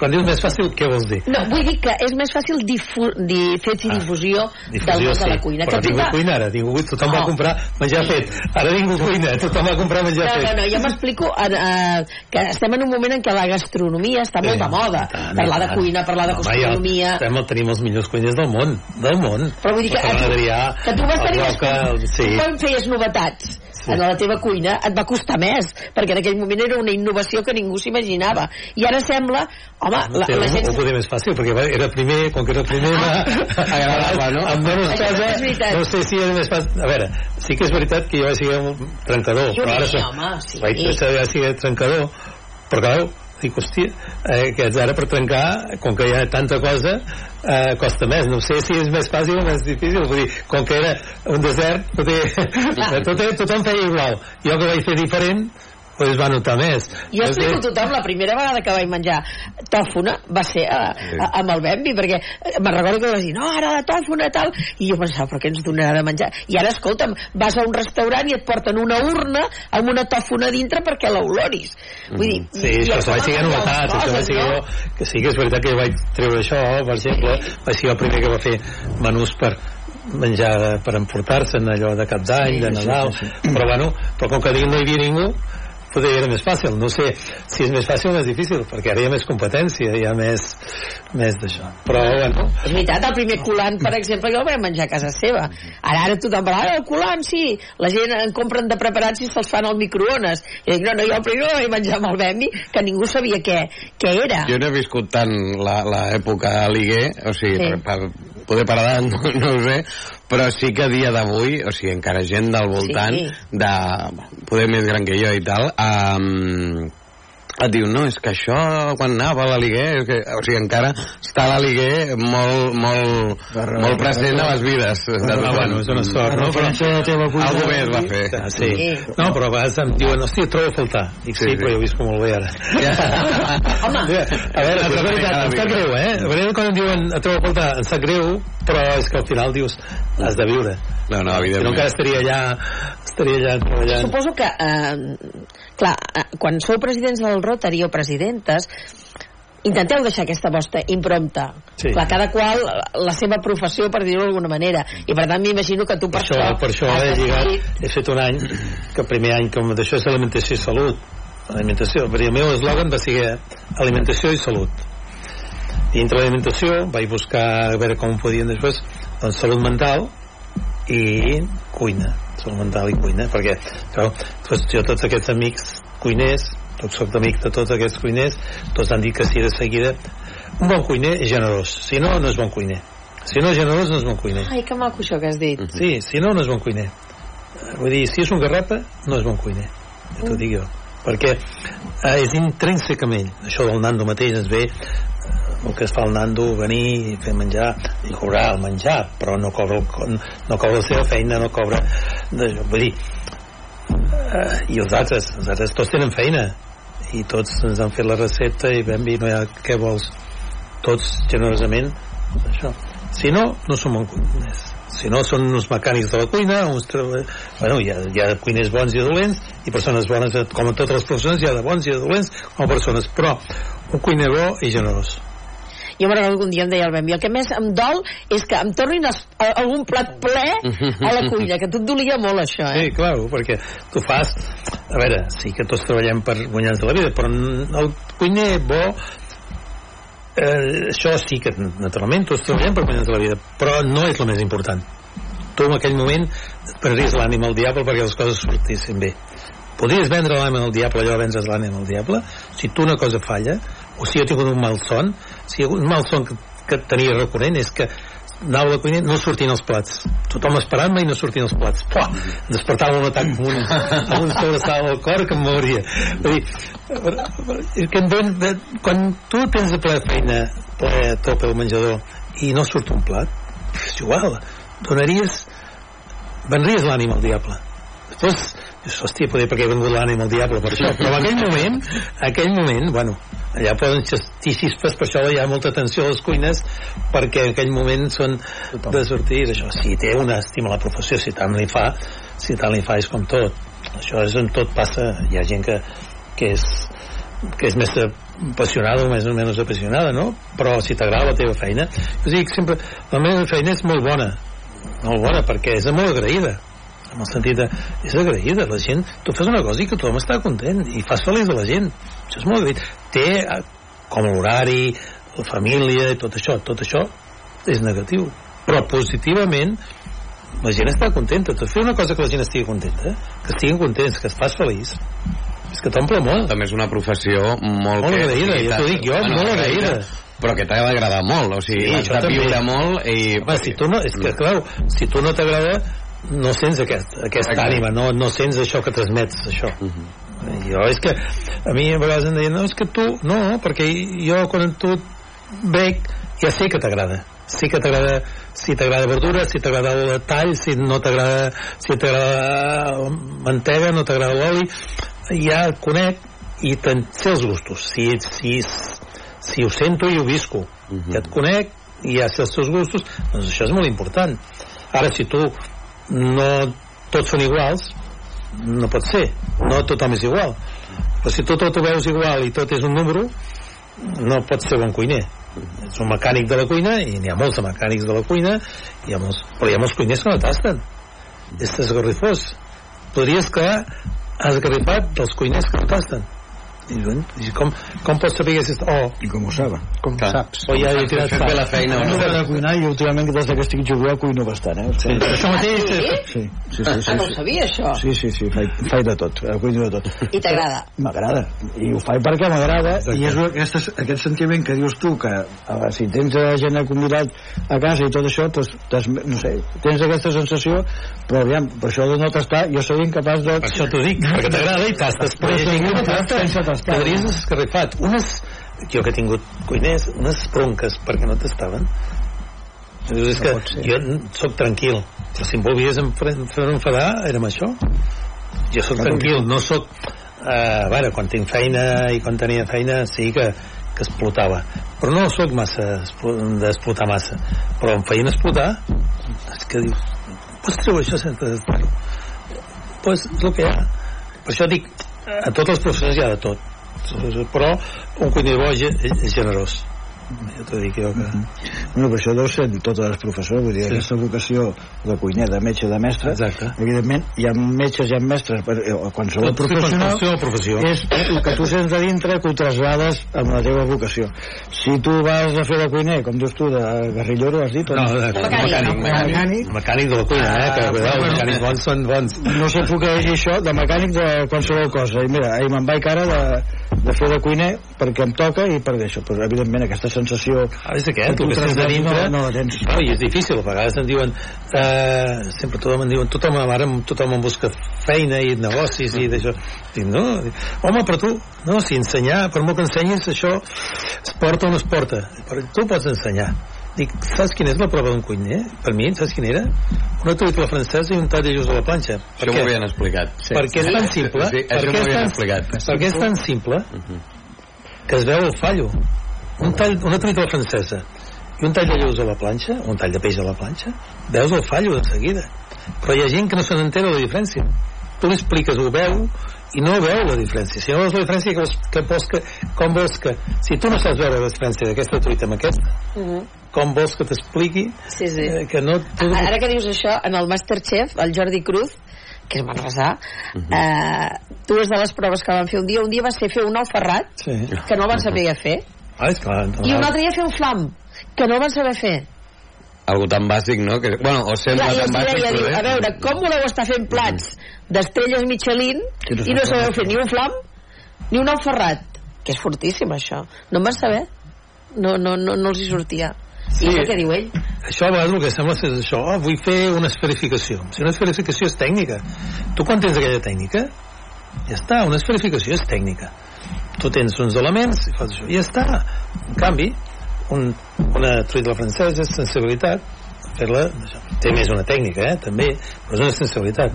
quan dius més fàcil, què vols dir? No, vull dir que és més fàcil difu di, fer ah, difusió, del món sí, de la cuina. però que ningú tothom- cuina ara, ningú, tothom va Oh. comprar menjar fet. Ara ningú cuina, tothom va comprar menjar No, fet. no, no, jo m'explico eh, eh, que estem en un moment en què la gastronomia està molt de moda. tant, Parlar de cuina, parlar de Home, gastronomia... Ja, estem, tenim els millors cuiners del món, del món. Però vull dir que, Ferran Adrià, que tu vas tenir Roca, el- sí. tu quan feies novetats sí. en la teva cuina et va costar més perquè en aquell moment era una innovació que ningú s'imaginava i ara sembla home, la, Sí, la gent ho podia més fàcil, perquè era primer, com que era primer, Ah. va, agradava, no? Dones Això cosa, no sé si era més fàcil... A veure, sí que és veritat que jo vaig ser un trencador, Jo però ara... sí, home, sí. Vaig deixar de ser trencador, però clar, dic, hòstia, eh, que ara per trencar, com que hi ha tanta cosa, eh, costa més. No sé si és més fàcil o més difícil. Vull dir, com que era un desert, tot, tot, tothom feia igual. Jo que vaig fer diferent, doncs va notar més. jo explico a tothom, la primera vegada que vaig menjar tòfona va ser a, a, amb el Bambi, perquè eh, me'n recordo que vas dir, no, ara la tòfona, tal, i jo pensava, però què ens donarà de menjar? I ara, escolta'm, vas a un restaurant i et porten una urna amb una tòfona dintre perquè l'oloris. Vull dir, Sí, i- això, vaig ser coses, això vaig ser jo, que sí que és veritat que vaig treure això, per exemple, vaig ser el primer que va fer menús per menjar per emportar-se'n allò de cap d'any, Sí, de sí, Nadal, sí, però bueno, però com que no hi havia ningú, potser era més fàcil, no sé si és més fàcil o més difícil, perquè ara hi ha més competència, hi ha més, més d'això. Però, bueno, És veritat, el primer colant, per exemple, jo el vaig menjar a casa seva. Ara, ara tothom parla, ah, el colant, sí. La gent en compren de preparats i se'ls fan al microones. I dic, no, no, jo el primer el vaig menjar amb el Bambi, que ningú sabia què, què era. Jo no he viscut tant la- l'època Liguer, o sigui, Sí. sí. per, per poder per edat, no, no ho sé, però sí que a dia d'avui, o sigui, encara gent del voltant, Sí. de poder més gran que jo i tal, um, et diu, no, és que això quan anava a la Liguer, és que, o sigui, encara està la Liguer molt, molt, molt present a les vides de Ah, bueno, és una sort, no? Però, Algú més va fer. Ah, sí. No, però a vegades em diuen, hòstia, et trobo a faltar. Dic, sí, Sí, sí, però jo visco molt bé ara. Home, A veure, és veritat, em sap greu, eh? A veure, quan em diuen, et trobo a faltar, em sap greu, però és que al final dius, has de viure. No, no, Si no evidentment. encara estaria allà, estaria allà treballant. suposo que, eh, clar, eh, quan sou presidents del Rotary o presidentes, intenteu deixar aquesta vostra impronta. Sí. Clar, cada qual la seva professió, per dir-ho d'alguna manera. I per tant m'imagino que tu per, Per això, per això he lligat, he fet un any, que el primer any que d'això és alimentació i salut. Alimentació, perquè el meu eslògan va ser alimentació i salut. Dintre l'alimentació vaig buscar a veure com podien després, doncs salut mental i cuina, salut mental i cuina, perquè clar, doncs jo tots aquests amics cuiners, tots soc amic de tots aquests cuiners, tots han dit que sí de seguida, un bon cuiner és generós, si no, no és bon cuiner. Si no és generós, no és bon cuiner. Ai, que maco això que has dit. Sí, si no, no és bon cuiner. Vull dir, si és un garrapa, no és bon cuiner. Ja t'ho dic jo. Perquè eh, és intrínsec amb ell. Això del Nando mateix ens ve el que es fa el Nando, venir i fer menjar i cobrar el menjar, però no cobra, el, no cobra la seva feina, no cobra... De, vull dir, eh, i els altres, els altres tots tenen feina i tots ens han fet la recepta i ben no hi ha què vols. Tots generosament això. si no, no som cuiners si no són uns mecànics de la cuina uns bueno, hi ha, hi ha cuiners bons i dolents i persones bones com en totes les professions hi ha de bons i de dolents com a persones però un cuiner bo i generós Jo me'n recordo que un dia em deia el Bambi, el que més em dol és que em tornin a, a, algun plat ple a la cuina, que a tu et dolia molt això, eh? Sí, clar, perquè tu fas... A veure, sí que tots treballem per guanyar-nos la vida, però el cuiner bo eh, això sí que naturalment tots treballem per guanyar-nos la vida, però no és el més important. Tu en aquell moment prendries l'ànima al diable perquè les coses sortissin bé. Podries vendre l'ànima al diable, allò vendre's l'ànima al diable, si tu una cosa falla, o si jo he tingut un mal son, si un mal son que, que tenia recurrent és que anava a la cuina no sortien els plats. Tothom esperant-me i no sortien els plats. Pua! despertava un atac amb un, amb un sobresalt al cor que em mouria Vull dir, que ven, quan tu tens de ple feina ple tope al menjador i no surt un plat és igual, donaries vendries l'ànima al diable. Després hòstia, poder perquè he vengut l'ànima al diable per això, però en aquell moment en aquell moment, bueno allà poden xastir xispes, per això hi ha molta atenció a les cuines perquè en aquell moment són de sortir això, si té una estima a la professió, si tant li fa si tant li fa és com tot. Això és on tot passa, hi ha gent que, que és que és més apassionada o més o menys apassionada, no? Però si t'agrada la teva feina, jo dic sempre, la meva feina és molt bona, molt bona, perquè és molt agraïda en el sentit de, és agraïda la gent, tu fas una cosa i que tothom està content i fas feliç a la gent. Això és molt agraït, té eh, com l'horari, la família i tot això, tot això és negatiu. Però positivament la gent està contenta. Tu fer una cosa que la gent estigui contenta que estiguin contents, que es fas feliç és que t'omple molt també és una professió molt, molt agraïda, ja t'ho dic jo, molt agraïda però que t'ha d'agradar molt o sigui, Sí, això de també. viure molt i... Home, si tu no, és que, clar, si tu no t'agrada, no sents aquest, aquesta Exacte. ànima, no, no sents això que transmets, això. Jo, és que, a mi a vegades em deien, no, és que tu, no, perquè jo quan tu veig, ja sé que t'agrada. Sí que t'agrada, si t'agrada verdura, si t'agrada el tall, si no t'agrada, si t'agrada mantega, no t'agrada l'oli, ja et conec i te'n sé els gustos. Si, si, si ho sento i ho visco, ja et conec i ja sé els teus gustos, doncs això és molt important. Ara, si tu no tots són iguals, no pot ser, no tothom és igual. Però si tu tot ho veus igual i tot és un número, no pot ser bon cuiner. Ets un mecànic de la cuina i n'hi ha molts de mecànics de la cuina, hi ha molts, però hi ha molts cuiners que no tasten. És esgarrifós. Podries quedar esgarrifat dels cuiners que no tasten. I, i com, com pots saber que és... Oh, I com ho saben? Com ho saps? o ja he tirat bé la feina o No no? sé de cuinar i últimament des que estic jubilat cuino bastant, eh? Sí, això mateix... Sí? Sí, sí, sí. sí, Ah, no ho sí. sabia, això. Sí, sí, sí, faig, faig de tot, eh, cuino de tot. I t'agrada? M'agrada, i ho faig perquè m'agrada, i és aquest, aquest sentiment que dius tu, que a, si tens eh, gent convidat a casa i tot això, doncs, no sé, tens aquesta sensació, però aviam, per això de no tastar, jo soy incapaç de... Per això t'ho dic, perquè t'agrada i tastes, però hi ha no. Sense tastar. Podries escarrifat. Unes, jo que he tingut cuiners, unes bronques perquè no tastaven. Dius, és que jo sóc tranquil. Però si em volies fer enfadar, era amb això. Jo sóc tranquil, no sóc... Eh, a veure, quan tinc feina i quan tenia feina, sí que, que explotava. Però no sóc massa explo- d'explotar massa. Però em feien explotar, és que dius, pots treure això sense tastar-ho? pues és el que hi ha per això dic, a totes les professions hi ha de tot però un cuiner bo és, generós ja t'ho dic jo que... Bueno, però això deu ser en totes les professors, vull dir, Sí. aquesta vocació de cuiner, de metge, de mestre, Exacte. evidentment, hi ha metges, hi ha mestres, per, eh, qualsevol Tot- professional, qualsevol professió. és el que tu sents de dintre que ho traslades amb la teva vocació. Si tu vas a fer de cuiner, com dius tu, de guerrillero, has dit? no, de, Mecànic. mecànic, mecànic, mecànic de la cuina, eh, que Ah, els mecànics bons són bons no sé puc això de mecànic de qualsevol cosa i mira, ahir me'n vaig ara de, de fer de cuiner perquè em toca i per això però evidentment aquesta sensació Ah, és aquest, Que el tu que de dintre no- no la tens. no, i és difícil, a vegades em diuen eh, sempre tothom em diuen tothom, ara tothom em busca feina i negocis i d'això dic, no, home, però tu no, si ensenyar, per molt que ensenyis això es porta o no es porta però tu pots ensenyar Dic, saps quina és la prova d'un cuiner? Per mi, saps quina era? Una truita francesa i un tall de lluç a la planxa. Per Això m'ho havien explicat. Sí. Perquè és tan simple, Sí, això perquè, m'ho és havien tan, explicat. perquè és tan simple que es veu el fallo. Un tall, una truita francesa i un tall de lluç a la planxa, un tall de peix a la planxa, veus el fallo de seguida. Però hi ha gent que no se n'entera de la diferència. Tu li expliques, ho veu, i no veu la diferència. Si no veus la diferència, que que vols que, com vols que... Si tu no saps veure la diferència d'aquesta truita amb aquesta, Mhm. com vols que t'expliqui Sí, sí. eh, que no... Tu, Ara que dius això, en el Masterchef, el Jordi Cruz, que és manresà, eh, dues de les proves que van fer un dia, un dia va ser fer un ou ferrat, Sí. que no van saber fer, Ah, és clar, i un altre dia fer un flam, que no van saber fer. Algo tan bàsic, no? Que, bueno, o sembla Clar, tan bàsic, deia, però a veure, com voleu estar fent plats d'estrelles Michelin no i no sabeu fer. ni un flam ni un ou ferrat? Que és fortíssim, això. No en van saber. No, no, no, no els hi sortia. Sí. I és el que diu ell. Això a vegades el que sembla és això, oh, vull fer una esferificació. Si una esferificació és tècnica, tu quan tens aquella tècnica, ja està, una esferificació és tècnica. Tu tens uns elements i fas això, i ja està. En canvi, un, una truita francesa és sensibilitat, fer-la, té més una tècnica, eh, també, però és una sensibilitat.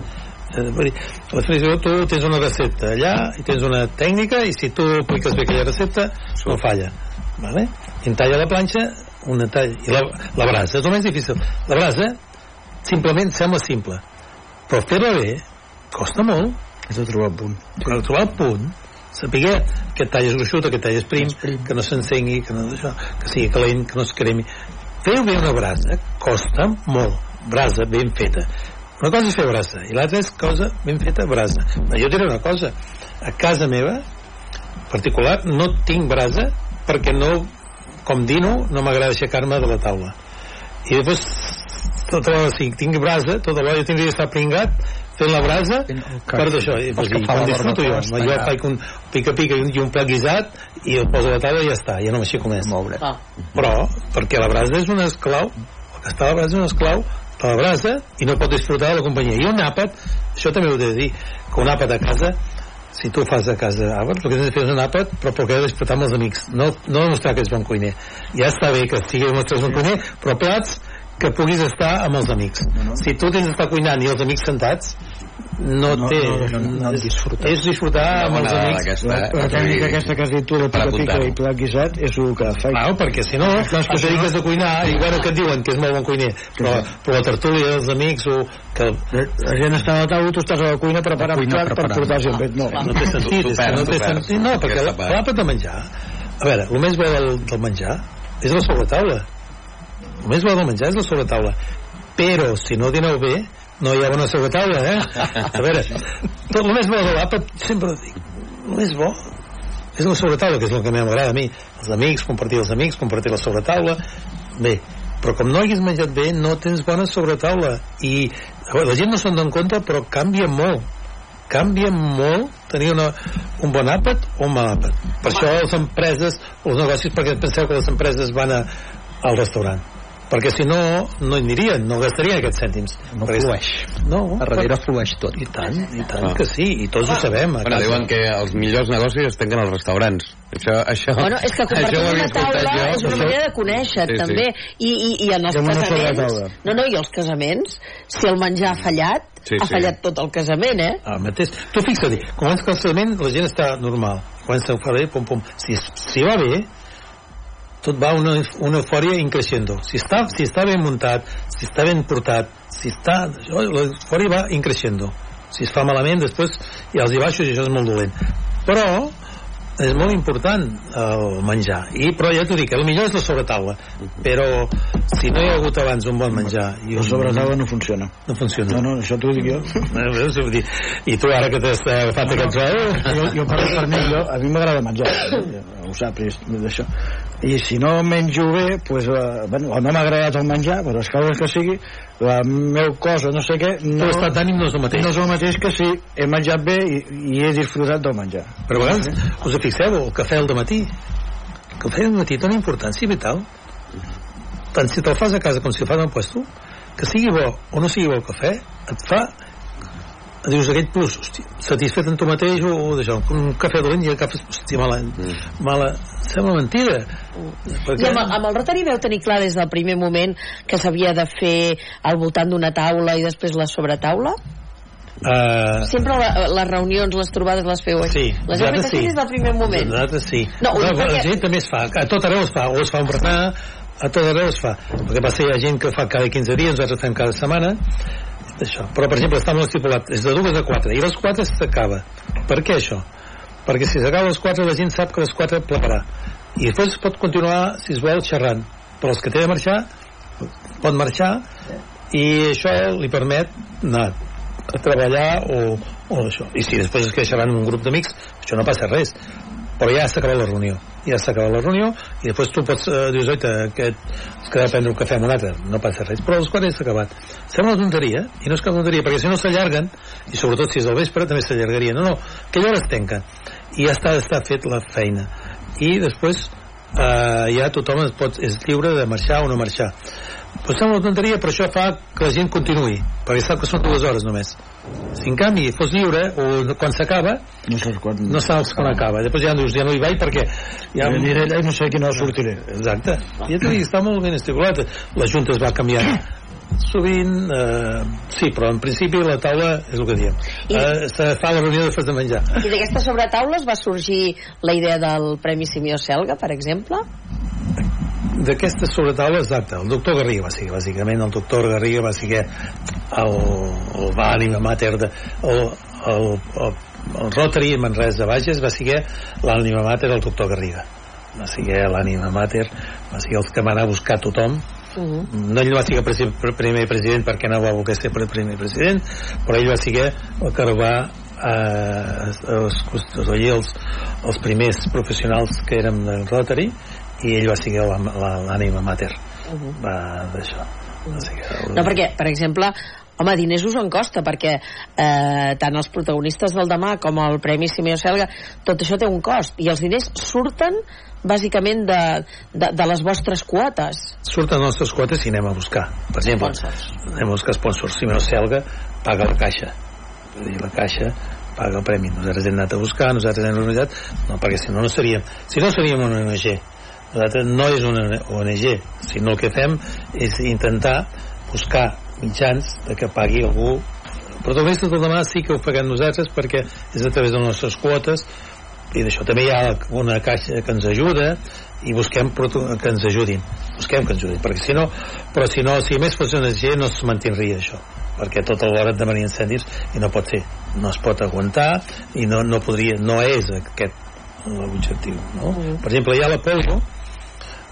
Eh, La esferificació, tu tens una recepta allà i tens una tècnica i si tu apliques bé aquella recepta, no falla. Vale? I en talla la planxa, una talla. I la, la brasa és el més difícil. La brasa simplement sembla simple, però fer-la bé costa molt. és de trobar el punt Per trobar el punt, sapiguer que el tall és gruixut, aquest tall és prim, que no s'encengui, que, no, això, que sigui calent, que no es cremi. Fer bé una brasa costa molt, brasa ben feta. Una cosa és fer brasa, i l'altra és cosa ben feta brasa. Però jo diré una cosa, a casa meva, particular, no tinc brasa perquè no, com dino, no m'agrada aixecar-me de la taula. I després, tota l'hora, si tinc brasa, tota l'hora jo tindria d'estar pringat fent la brasa per d'això. I, pues, com la disfruto jo. Jo faig un pica-pica i un, i un plat guisat i el poso a la taula i ja està, ja no m'aixeco més. Ah. Però, perquè la brasa és una esclau, el que està a la brasa és una esclau de la brasa i no pot disfrutar de la companyia. I un àpat, això també ho he de dir, que un àpat a casa si tu fas a casa àpat, el que tens de fer és un àpat però perquè ha de disfrutar amb els amics no, no demostrar que ets bon cuiner ja està bé que sigui demostrar ets bon cuiner però plats que puguis estar amb els amics si tu tens d'estar cuinant i els amics sentats no, No, té. no, no, no és, disfrutar. és disfrutar amb els amics. La, la tècnica aquesta que has dit tu de pica pica i plat guisat és el que fa. Clar, perquè si no, dediques no- a cuinar i bueno, que et diuen que és molt bon cuiner però, però la tertúlia dels amics o que la gent està a la taula, tu estàs a la cuina preparant cuina plat per portar gent. No, no té sentit, no té sentit. no, perquè l'àpat de menjar a veure, el més bo del, del menjar és la sobretaula. El més bo del menjar és la sobretaula. Però si no dineu bé no hi ha bona sobretaula eh? a veure, tot el més bo de l'àpat sempre ho dic, el més bo és la sobretaula, que és el que m'agrada a mi. Els amics, compartir els amics, compartir la sobretaula. Bé, però com no haguis menjat bé no tens bona sobretaula. I a veure, la gent no se'n dona compte però canvia molt. Canvia molt tenir una, un bon àpat o un mal àpat. Per això les empreses, els negocis perquè penseu que les empreses van a, al restaurant perquè si no, no hi anirien, no gastarien aquests cèntims. No Perquè- flueix. No, A darrere flueix tot. I tant, i tant Ah. que sí, i tots ho sabem. a Bueno, casa. diuen que els millors negocis es tanquen als restaurants. Això, això, Bueno, és que compartir una taula jo. és una manera de conèixer, Sí, sí. també. I, i, I en els casaments... No, no, i els casaments, si el menjar ha fallat, Sí, ha sí. fallat tot el casament, eh? El mateix. Tu fixa't, comença el casament, la gent està normal. Comença a fer bé, pum, pum. Si, si va bé, tot va una, una eufòria increixendo. Si està, si està ben muntat, si està ben portat, si està... L'eufòria va increixendo. Si es fa malament, després hi ha els i baixos i això és molt dolent. Però és molt important el menjar i, però ja t'ho dic, el millor és la sobretaula però si no hi ha hagut abans un bon menjar i la sobretaula no funciona. no funciona No, no, això t'ho dic jo. Eh, I tu ara que t'has agafat aquest sol... jo, jo parlo per mi, jo, a mi m'agrada menjar, eh? ho saps, d'això. I si no menjo bé, pues, eh, bueno, o no m'ha agradat el menjar, però es cau que sigui, la meu cosa, no sé què, no, Tu estat d'ànim no és el mateix. no és el mateix que si he menjat bé i, i he disfrutat del menjar. Però a vegades, us fixeu, el cafè al matí el cafè al matí té una importància vital tant si te'l fas a casa com si el fas al puesto que sigui bo o no sigui bo el cafè et fa dius aquell plus, hosti, satisfet en tu mateix o, o d'això, un cafè dolent i agafes hosti, mala, mala sembla mentida I amb, amb el Rotary veu tenir clar des del primer moment que s'havia de fer al voltant d'una taula i després la sobretaula? uh, Sempre la, les reunions, les trobades les feu així? Sí, les heu fet sí. des del primer moment? Nosaltres sí. No, no, perquè- la gent també es fa, a tot arreu es fa, o es fa un berenar, a tot arreu es fa. El que passa hi ha gent que fa cada 15 dies, nosaltres fem cada setmana, això. Però, per exemple, molt estipulat, és de dues a quatre, i les quatre s'acaba. Per què això? Perquè si s'acaba les quatre, la gent sap que les quatre plegarà. I després es pot continuar, si es vol, xerrant. Però els que té de marxar, pot marxar, i això li permet anar a treballar o, o això. I si després es queixaran un grup d'amics, això no passa res. Però ja s'ha acabat la reunió. Ja s'ha acabat la reunió i després tu pots, eh, dius, oita, que es queda a prendre un cafè amb un altre. No passa res. Però els quatre ja s'ha acabat. Sembla una tonteria, i no és cap tonteria, perquè si no s'allarguen, i sobretot si és al vespre, també s'allargaria. No, no, aquella hora es tanca. I ja està, està fet la feina. I després eh, ja tothom es pot, és lliure de marxar o no marxar. Però sembla una tonteria, però això fa que la gent continuï, perquè sap que són dues hores només. Si en canvi fos lliure, o quan s'acaba, No saps quan... no saps quan acaba. Després ja dius, ja no hi vaig perquè... Ja Ja aniré allà i no sé a quina hora sortiré. Exacte. Ja t'ho dic, està molt ben estipulat. La Junta es va canviar sovint, eh, sí, però en principi la taula és el que diem. I- Eh, se fa la reunió després de menjar. I d'aquesta sobretaula va sorgir la idea del Premi Simió Selga, per exemple? D'aquesta sobretaula exacte, el doctor Garriga va ser bàsicament el doctor Garriga va ser el, el va ànima mater de, el, el, el, el Rotary Manresa Bages va ser l'ànima mater del doctor Garriga va ser l'ànima mater va ser el que va anar a buscar tothom Uh -huh. no ell va ser primer president perquè no va voler ser primer president però ell va ser el que va eh, els, els, els, els primers professionals que érem del Rotary i ell va ser l'ànima mater Uh -huh. va d'això. Ser No, perquè, per exemple, home, diners us en costa, perquè eh, tant els protagonistes del demà com el Premi Simeó Selga, tot això té un cost, i els diners surten bàsicament de, de, de les vostres quotes. surten les nostres quotes i anem a buscar. Per exemple, Sponsors. anem a buscar sponsors. Si no Selga paga la caixa. Dir, la caixa paga el premi. Nosaltres hem anat a buscar, nosaltres hem organitzat no, perquè si no no seríem si no seríem una ONG nosaltres no és una ONG sinó el que fem és intentar buscar mitjans de que pagui algú però també tot el demà sí que ho paguem nosaltres perquè és a través de les nostres quotes i d'això també hi ha una caixa que ens ajuda i busquem que ens ajudin busquem que ens ajudin perquè si no però si no, si més fos una ONG no es mantindria això perquè tota l'hora et demanen incendis i no pot ser, no es pot aguantar i no, no podria, no és aquest l'objectiu no? Mm. per exemple hi ha la polio eh,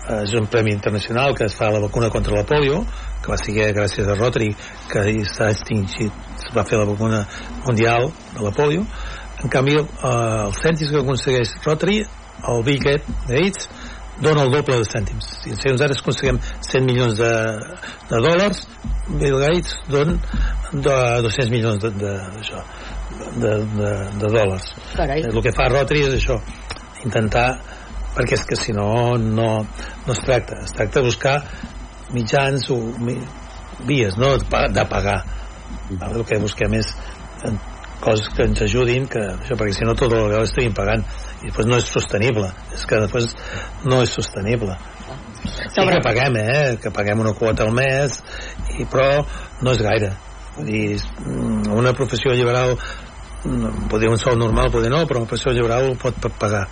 és un premi internacional que es fa la vacuna contra la polio que va ser gràcies a Rotary que s'ha extingit es va fer la vacuna mundial de la polio. En canvi eh, els cèntims que aconsegueix Rotary el Bill Gates dona el doble de cèntims. Si nosaltres aconseguim 100 milions de, de dòlars Bill Gates dona de 200 milions de, de, d'això, de, de, de dòlars. Carai. el que fa Rotary és això intentar perquè és que si no no, no es tracta. Es tracta de buscar mitjans o mi, vies, no de pa- de pagar. El que busquem és eh, coses que ens ajudin que, això, perquè si no tot el vegada estiguin pagant. I després no és sostenible. És que després no és sostenible. Sí que paguem eh? que paguem una quota al mes i, però no és gaire. Vull dir, mm, una professió liberal mm, poder un sou normal, poder no però una professió liberal pot pa- pagar.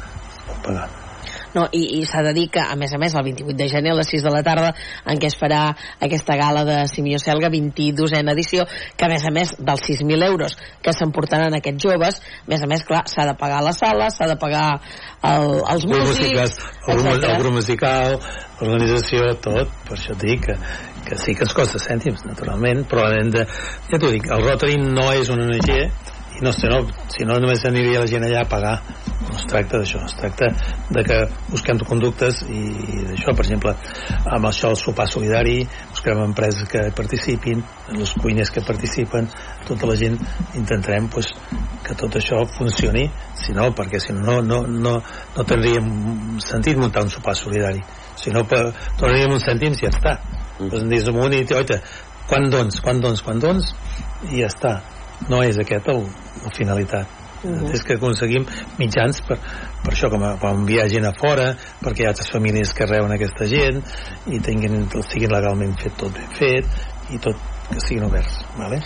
Pot pagar No, i, i s'ha de dir que, a més a més, el 28 de gener a les 6 de la tarda, en què es farà aquesta gala de Simió Selga, 22a edició, que a més a més dels 6.000 euros que s'emportaran aquests joves, a més a més, clar, s'ha de pagar la sala, s'ha de pagar el, els músics, el, grup, musical, l'organització, tot, per això et dic que, que sí que ens costa cèntims, naturalment, però hem de, ja t'ho dic, el Rotary no és una ONG no, si no, si no només aniria la gent allà a pagar. No es tracta d'això, es tracta de que busquem conductes i, i d'això, per exemple amb això el sopar solidari busquem empreses que participin els cuiners que participen tota la gent intentarem pues, que tot això funcioni. Si no, perquè si no no, no, no tindríem sentit muntar un sopar solidari. Si no per- tornaríem uns cèntims i ja està. Pues ens amunt i oita, quan dons, quan dons, quan dons? I ja està no és aquest el, la finalitat Mhm. és que aconseguim mitjans per, per això, com quan enviar gent a fora perquè hi ha altres famílies que reuen aquesta gent i tinguin, siguin legalment fet tot ben fet i tot que siguin oberts vale?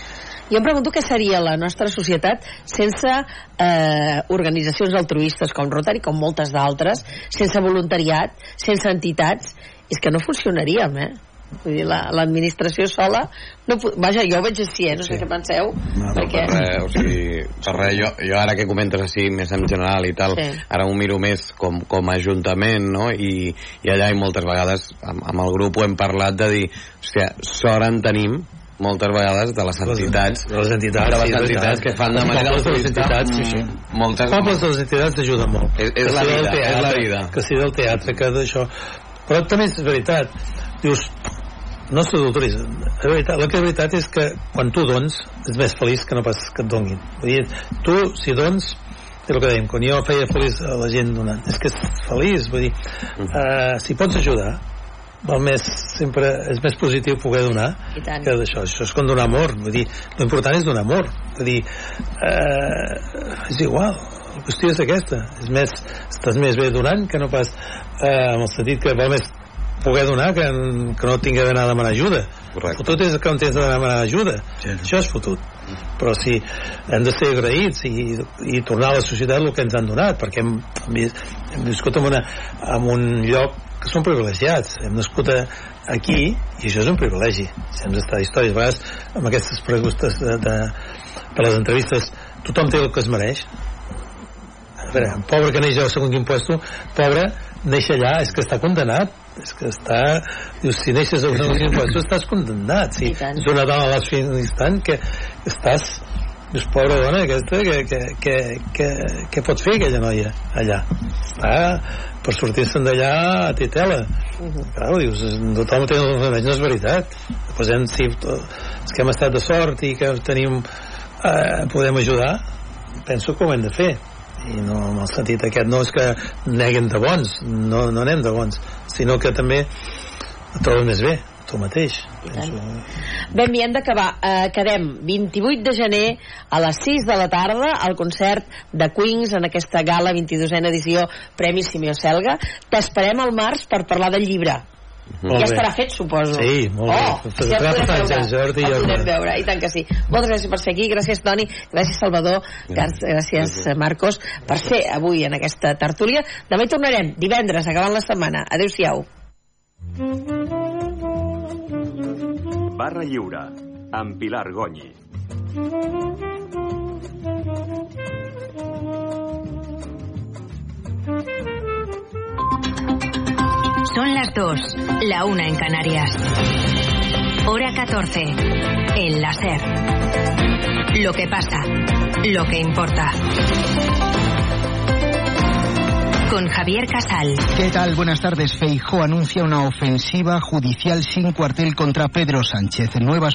Jo em pregunto què seria la nostra societat sense eh, organitzacions altruistes com Rotary, com moltes d'altres, sense voluntariat, sense entitats, és que no funcionaríem, eh? Vull dir, la- l'administració sola no, vaja, jo ho veig així, eh? no sé què penseu No, perquè... per res, o sigui, per res, jo, jo ara que comentes així més en general i tal, Sí. ara ho miro més com, com a ajuntament, no? I, i allà i moltes vegades amb, amb el grup ho hem parlat de dir, hòstia, sort en tenim moltes vegades de les entitats de les entitats, de les sí, entitats que fan de manera de les entitats, sí, sí. moltes, pobles de les entitats t'ajuden molt És- és la vida, del és la vida. que sigui del teatre que d'això però també és veritat dius no s'adulteris la veritat, la que és veritat és que quan tu dons és més feliç que no pas que et donguin. Vull dir, tu si dons és el que dèiem, quan jo feia feliç a la gent donant és que és feliç vull dir, uh, si pots ajudar val més, sempre és més positiu poder donar que d'això, això és com donar amor vull dir, l'important és donar amor. Vull dir, eh, és igual la qüestió és aquesta. És més, estàs més bé donant que no pas eh, en el sentit que val més poder donar que, que no tingué d'anar a demanar ajuda. Correcte. fotut és que no tens de demanar ajuda. Sí. això és fotut. Però si hem de ser agraïts i, i tornar a la societat el que ens han donat perquè hem, hem, vis- hem viscut en, una, en un lloc que són privilegiats. Hem nascut a, aquí i això és un privilegi. Si hem d'estar a històries a vegades amb aquestes preguntes de, de, per les entrevistes tothom té el que es mereix. A veure, pobre que neix al segon quin puesto pobre, neix allà és que està condenat és que està dius, si neixes al segon quin puesto estàs condenat si és una dona a d'instant que estàs dius, pobra dona aquesta que, que, que, que, que pot fer aquella noia allà? Està per sortir-se'n d'allà a titela uh -huh. clar, dius, tothom té els remeis no és veritat. Hem, si, els que hem estat de sort i que tenim eh, podem ajudar penso que ho hem de fer i no en el sentit aquest no és que neguen de bons no, no anem de bons sinó que també et trobes més bé tu mateix penso. Ben, hem d'acabar. Eh, quedem 28 de gener a les 6 de la tarda al concert de Queens en aquesta gala 22a edició Premi Simeo Selga. T'esperem al març per parlar del llibre. Molt ja bé. estarà fet, suposo. Sí, molt oh, bé. Ja el podem Sant veure. Jordi, el veure, i tant que sí. Moltes gràcies per ser aquí, gràcies Toni, gràcies Salvador, gràcies, gràcies Marcos, per ser avui en aquesta tertúlia. Demà hi tornarem, divendres, acabant la setmana. Adéu-siau. Barra Lliure, amb Pilar Gonyi. Son las dos, la una en Canarias. Hora 14. El láser. Lo que pasa, lo que importa. Con Javier Casal. ¿Qué tal? Buenas tardes. Feijó anuncia una ofensiva judicial sin cuartel contra Pedro Sánchez. Nuevas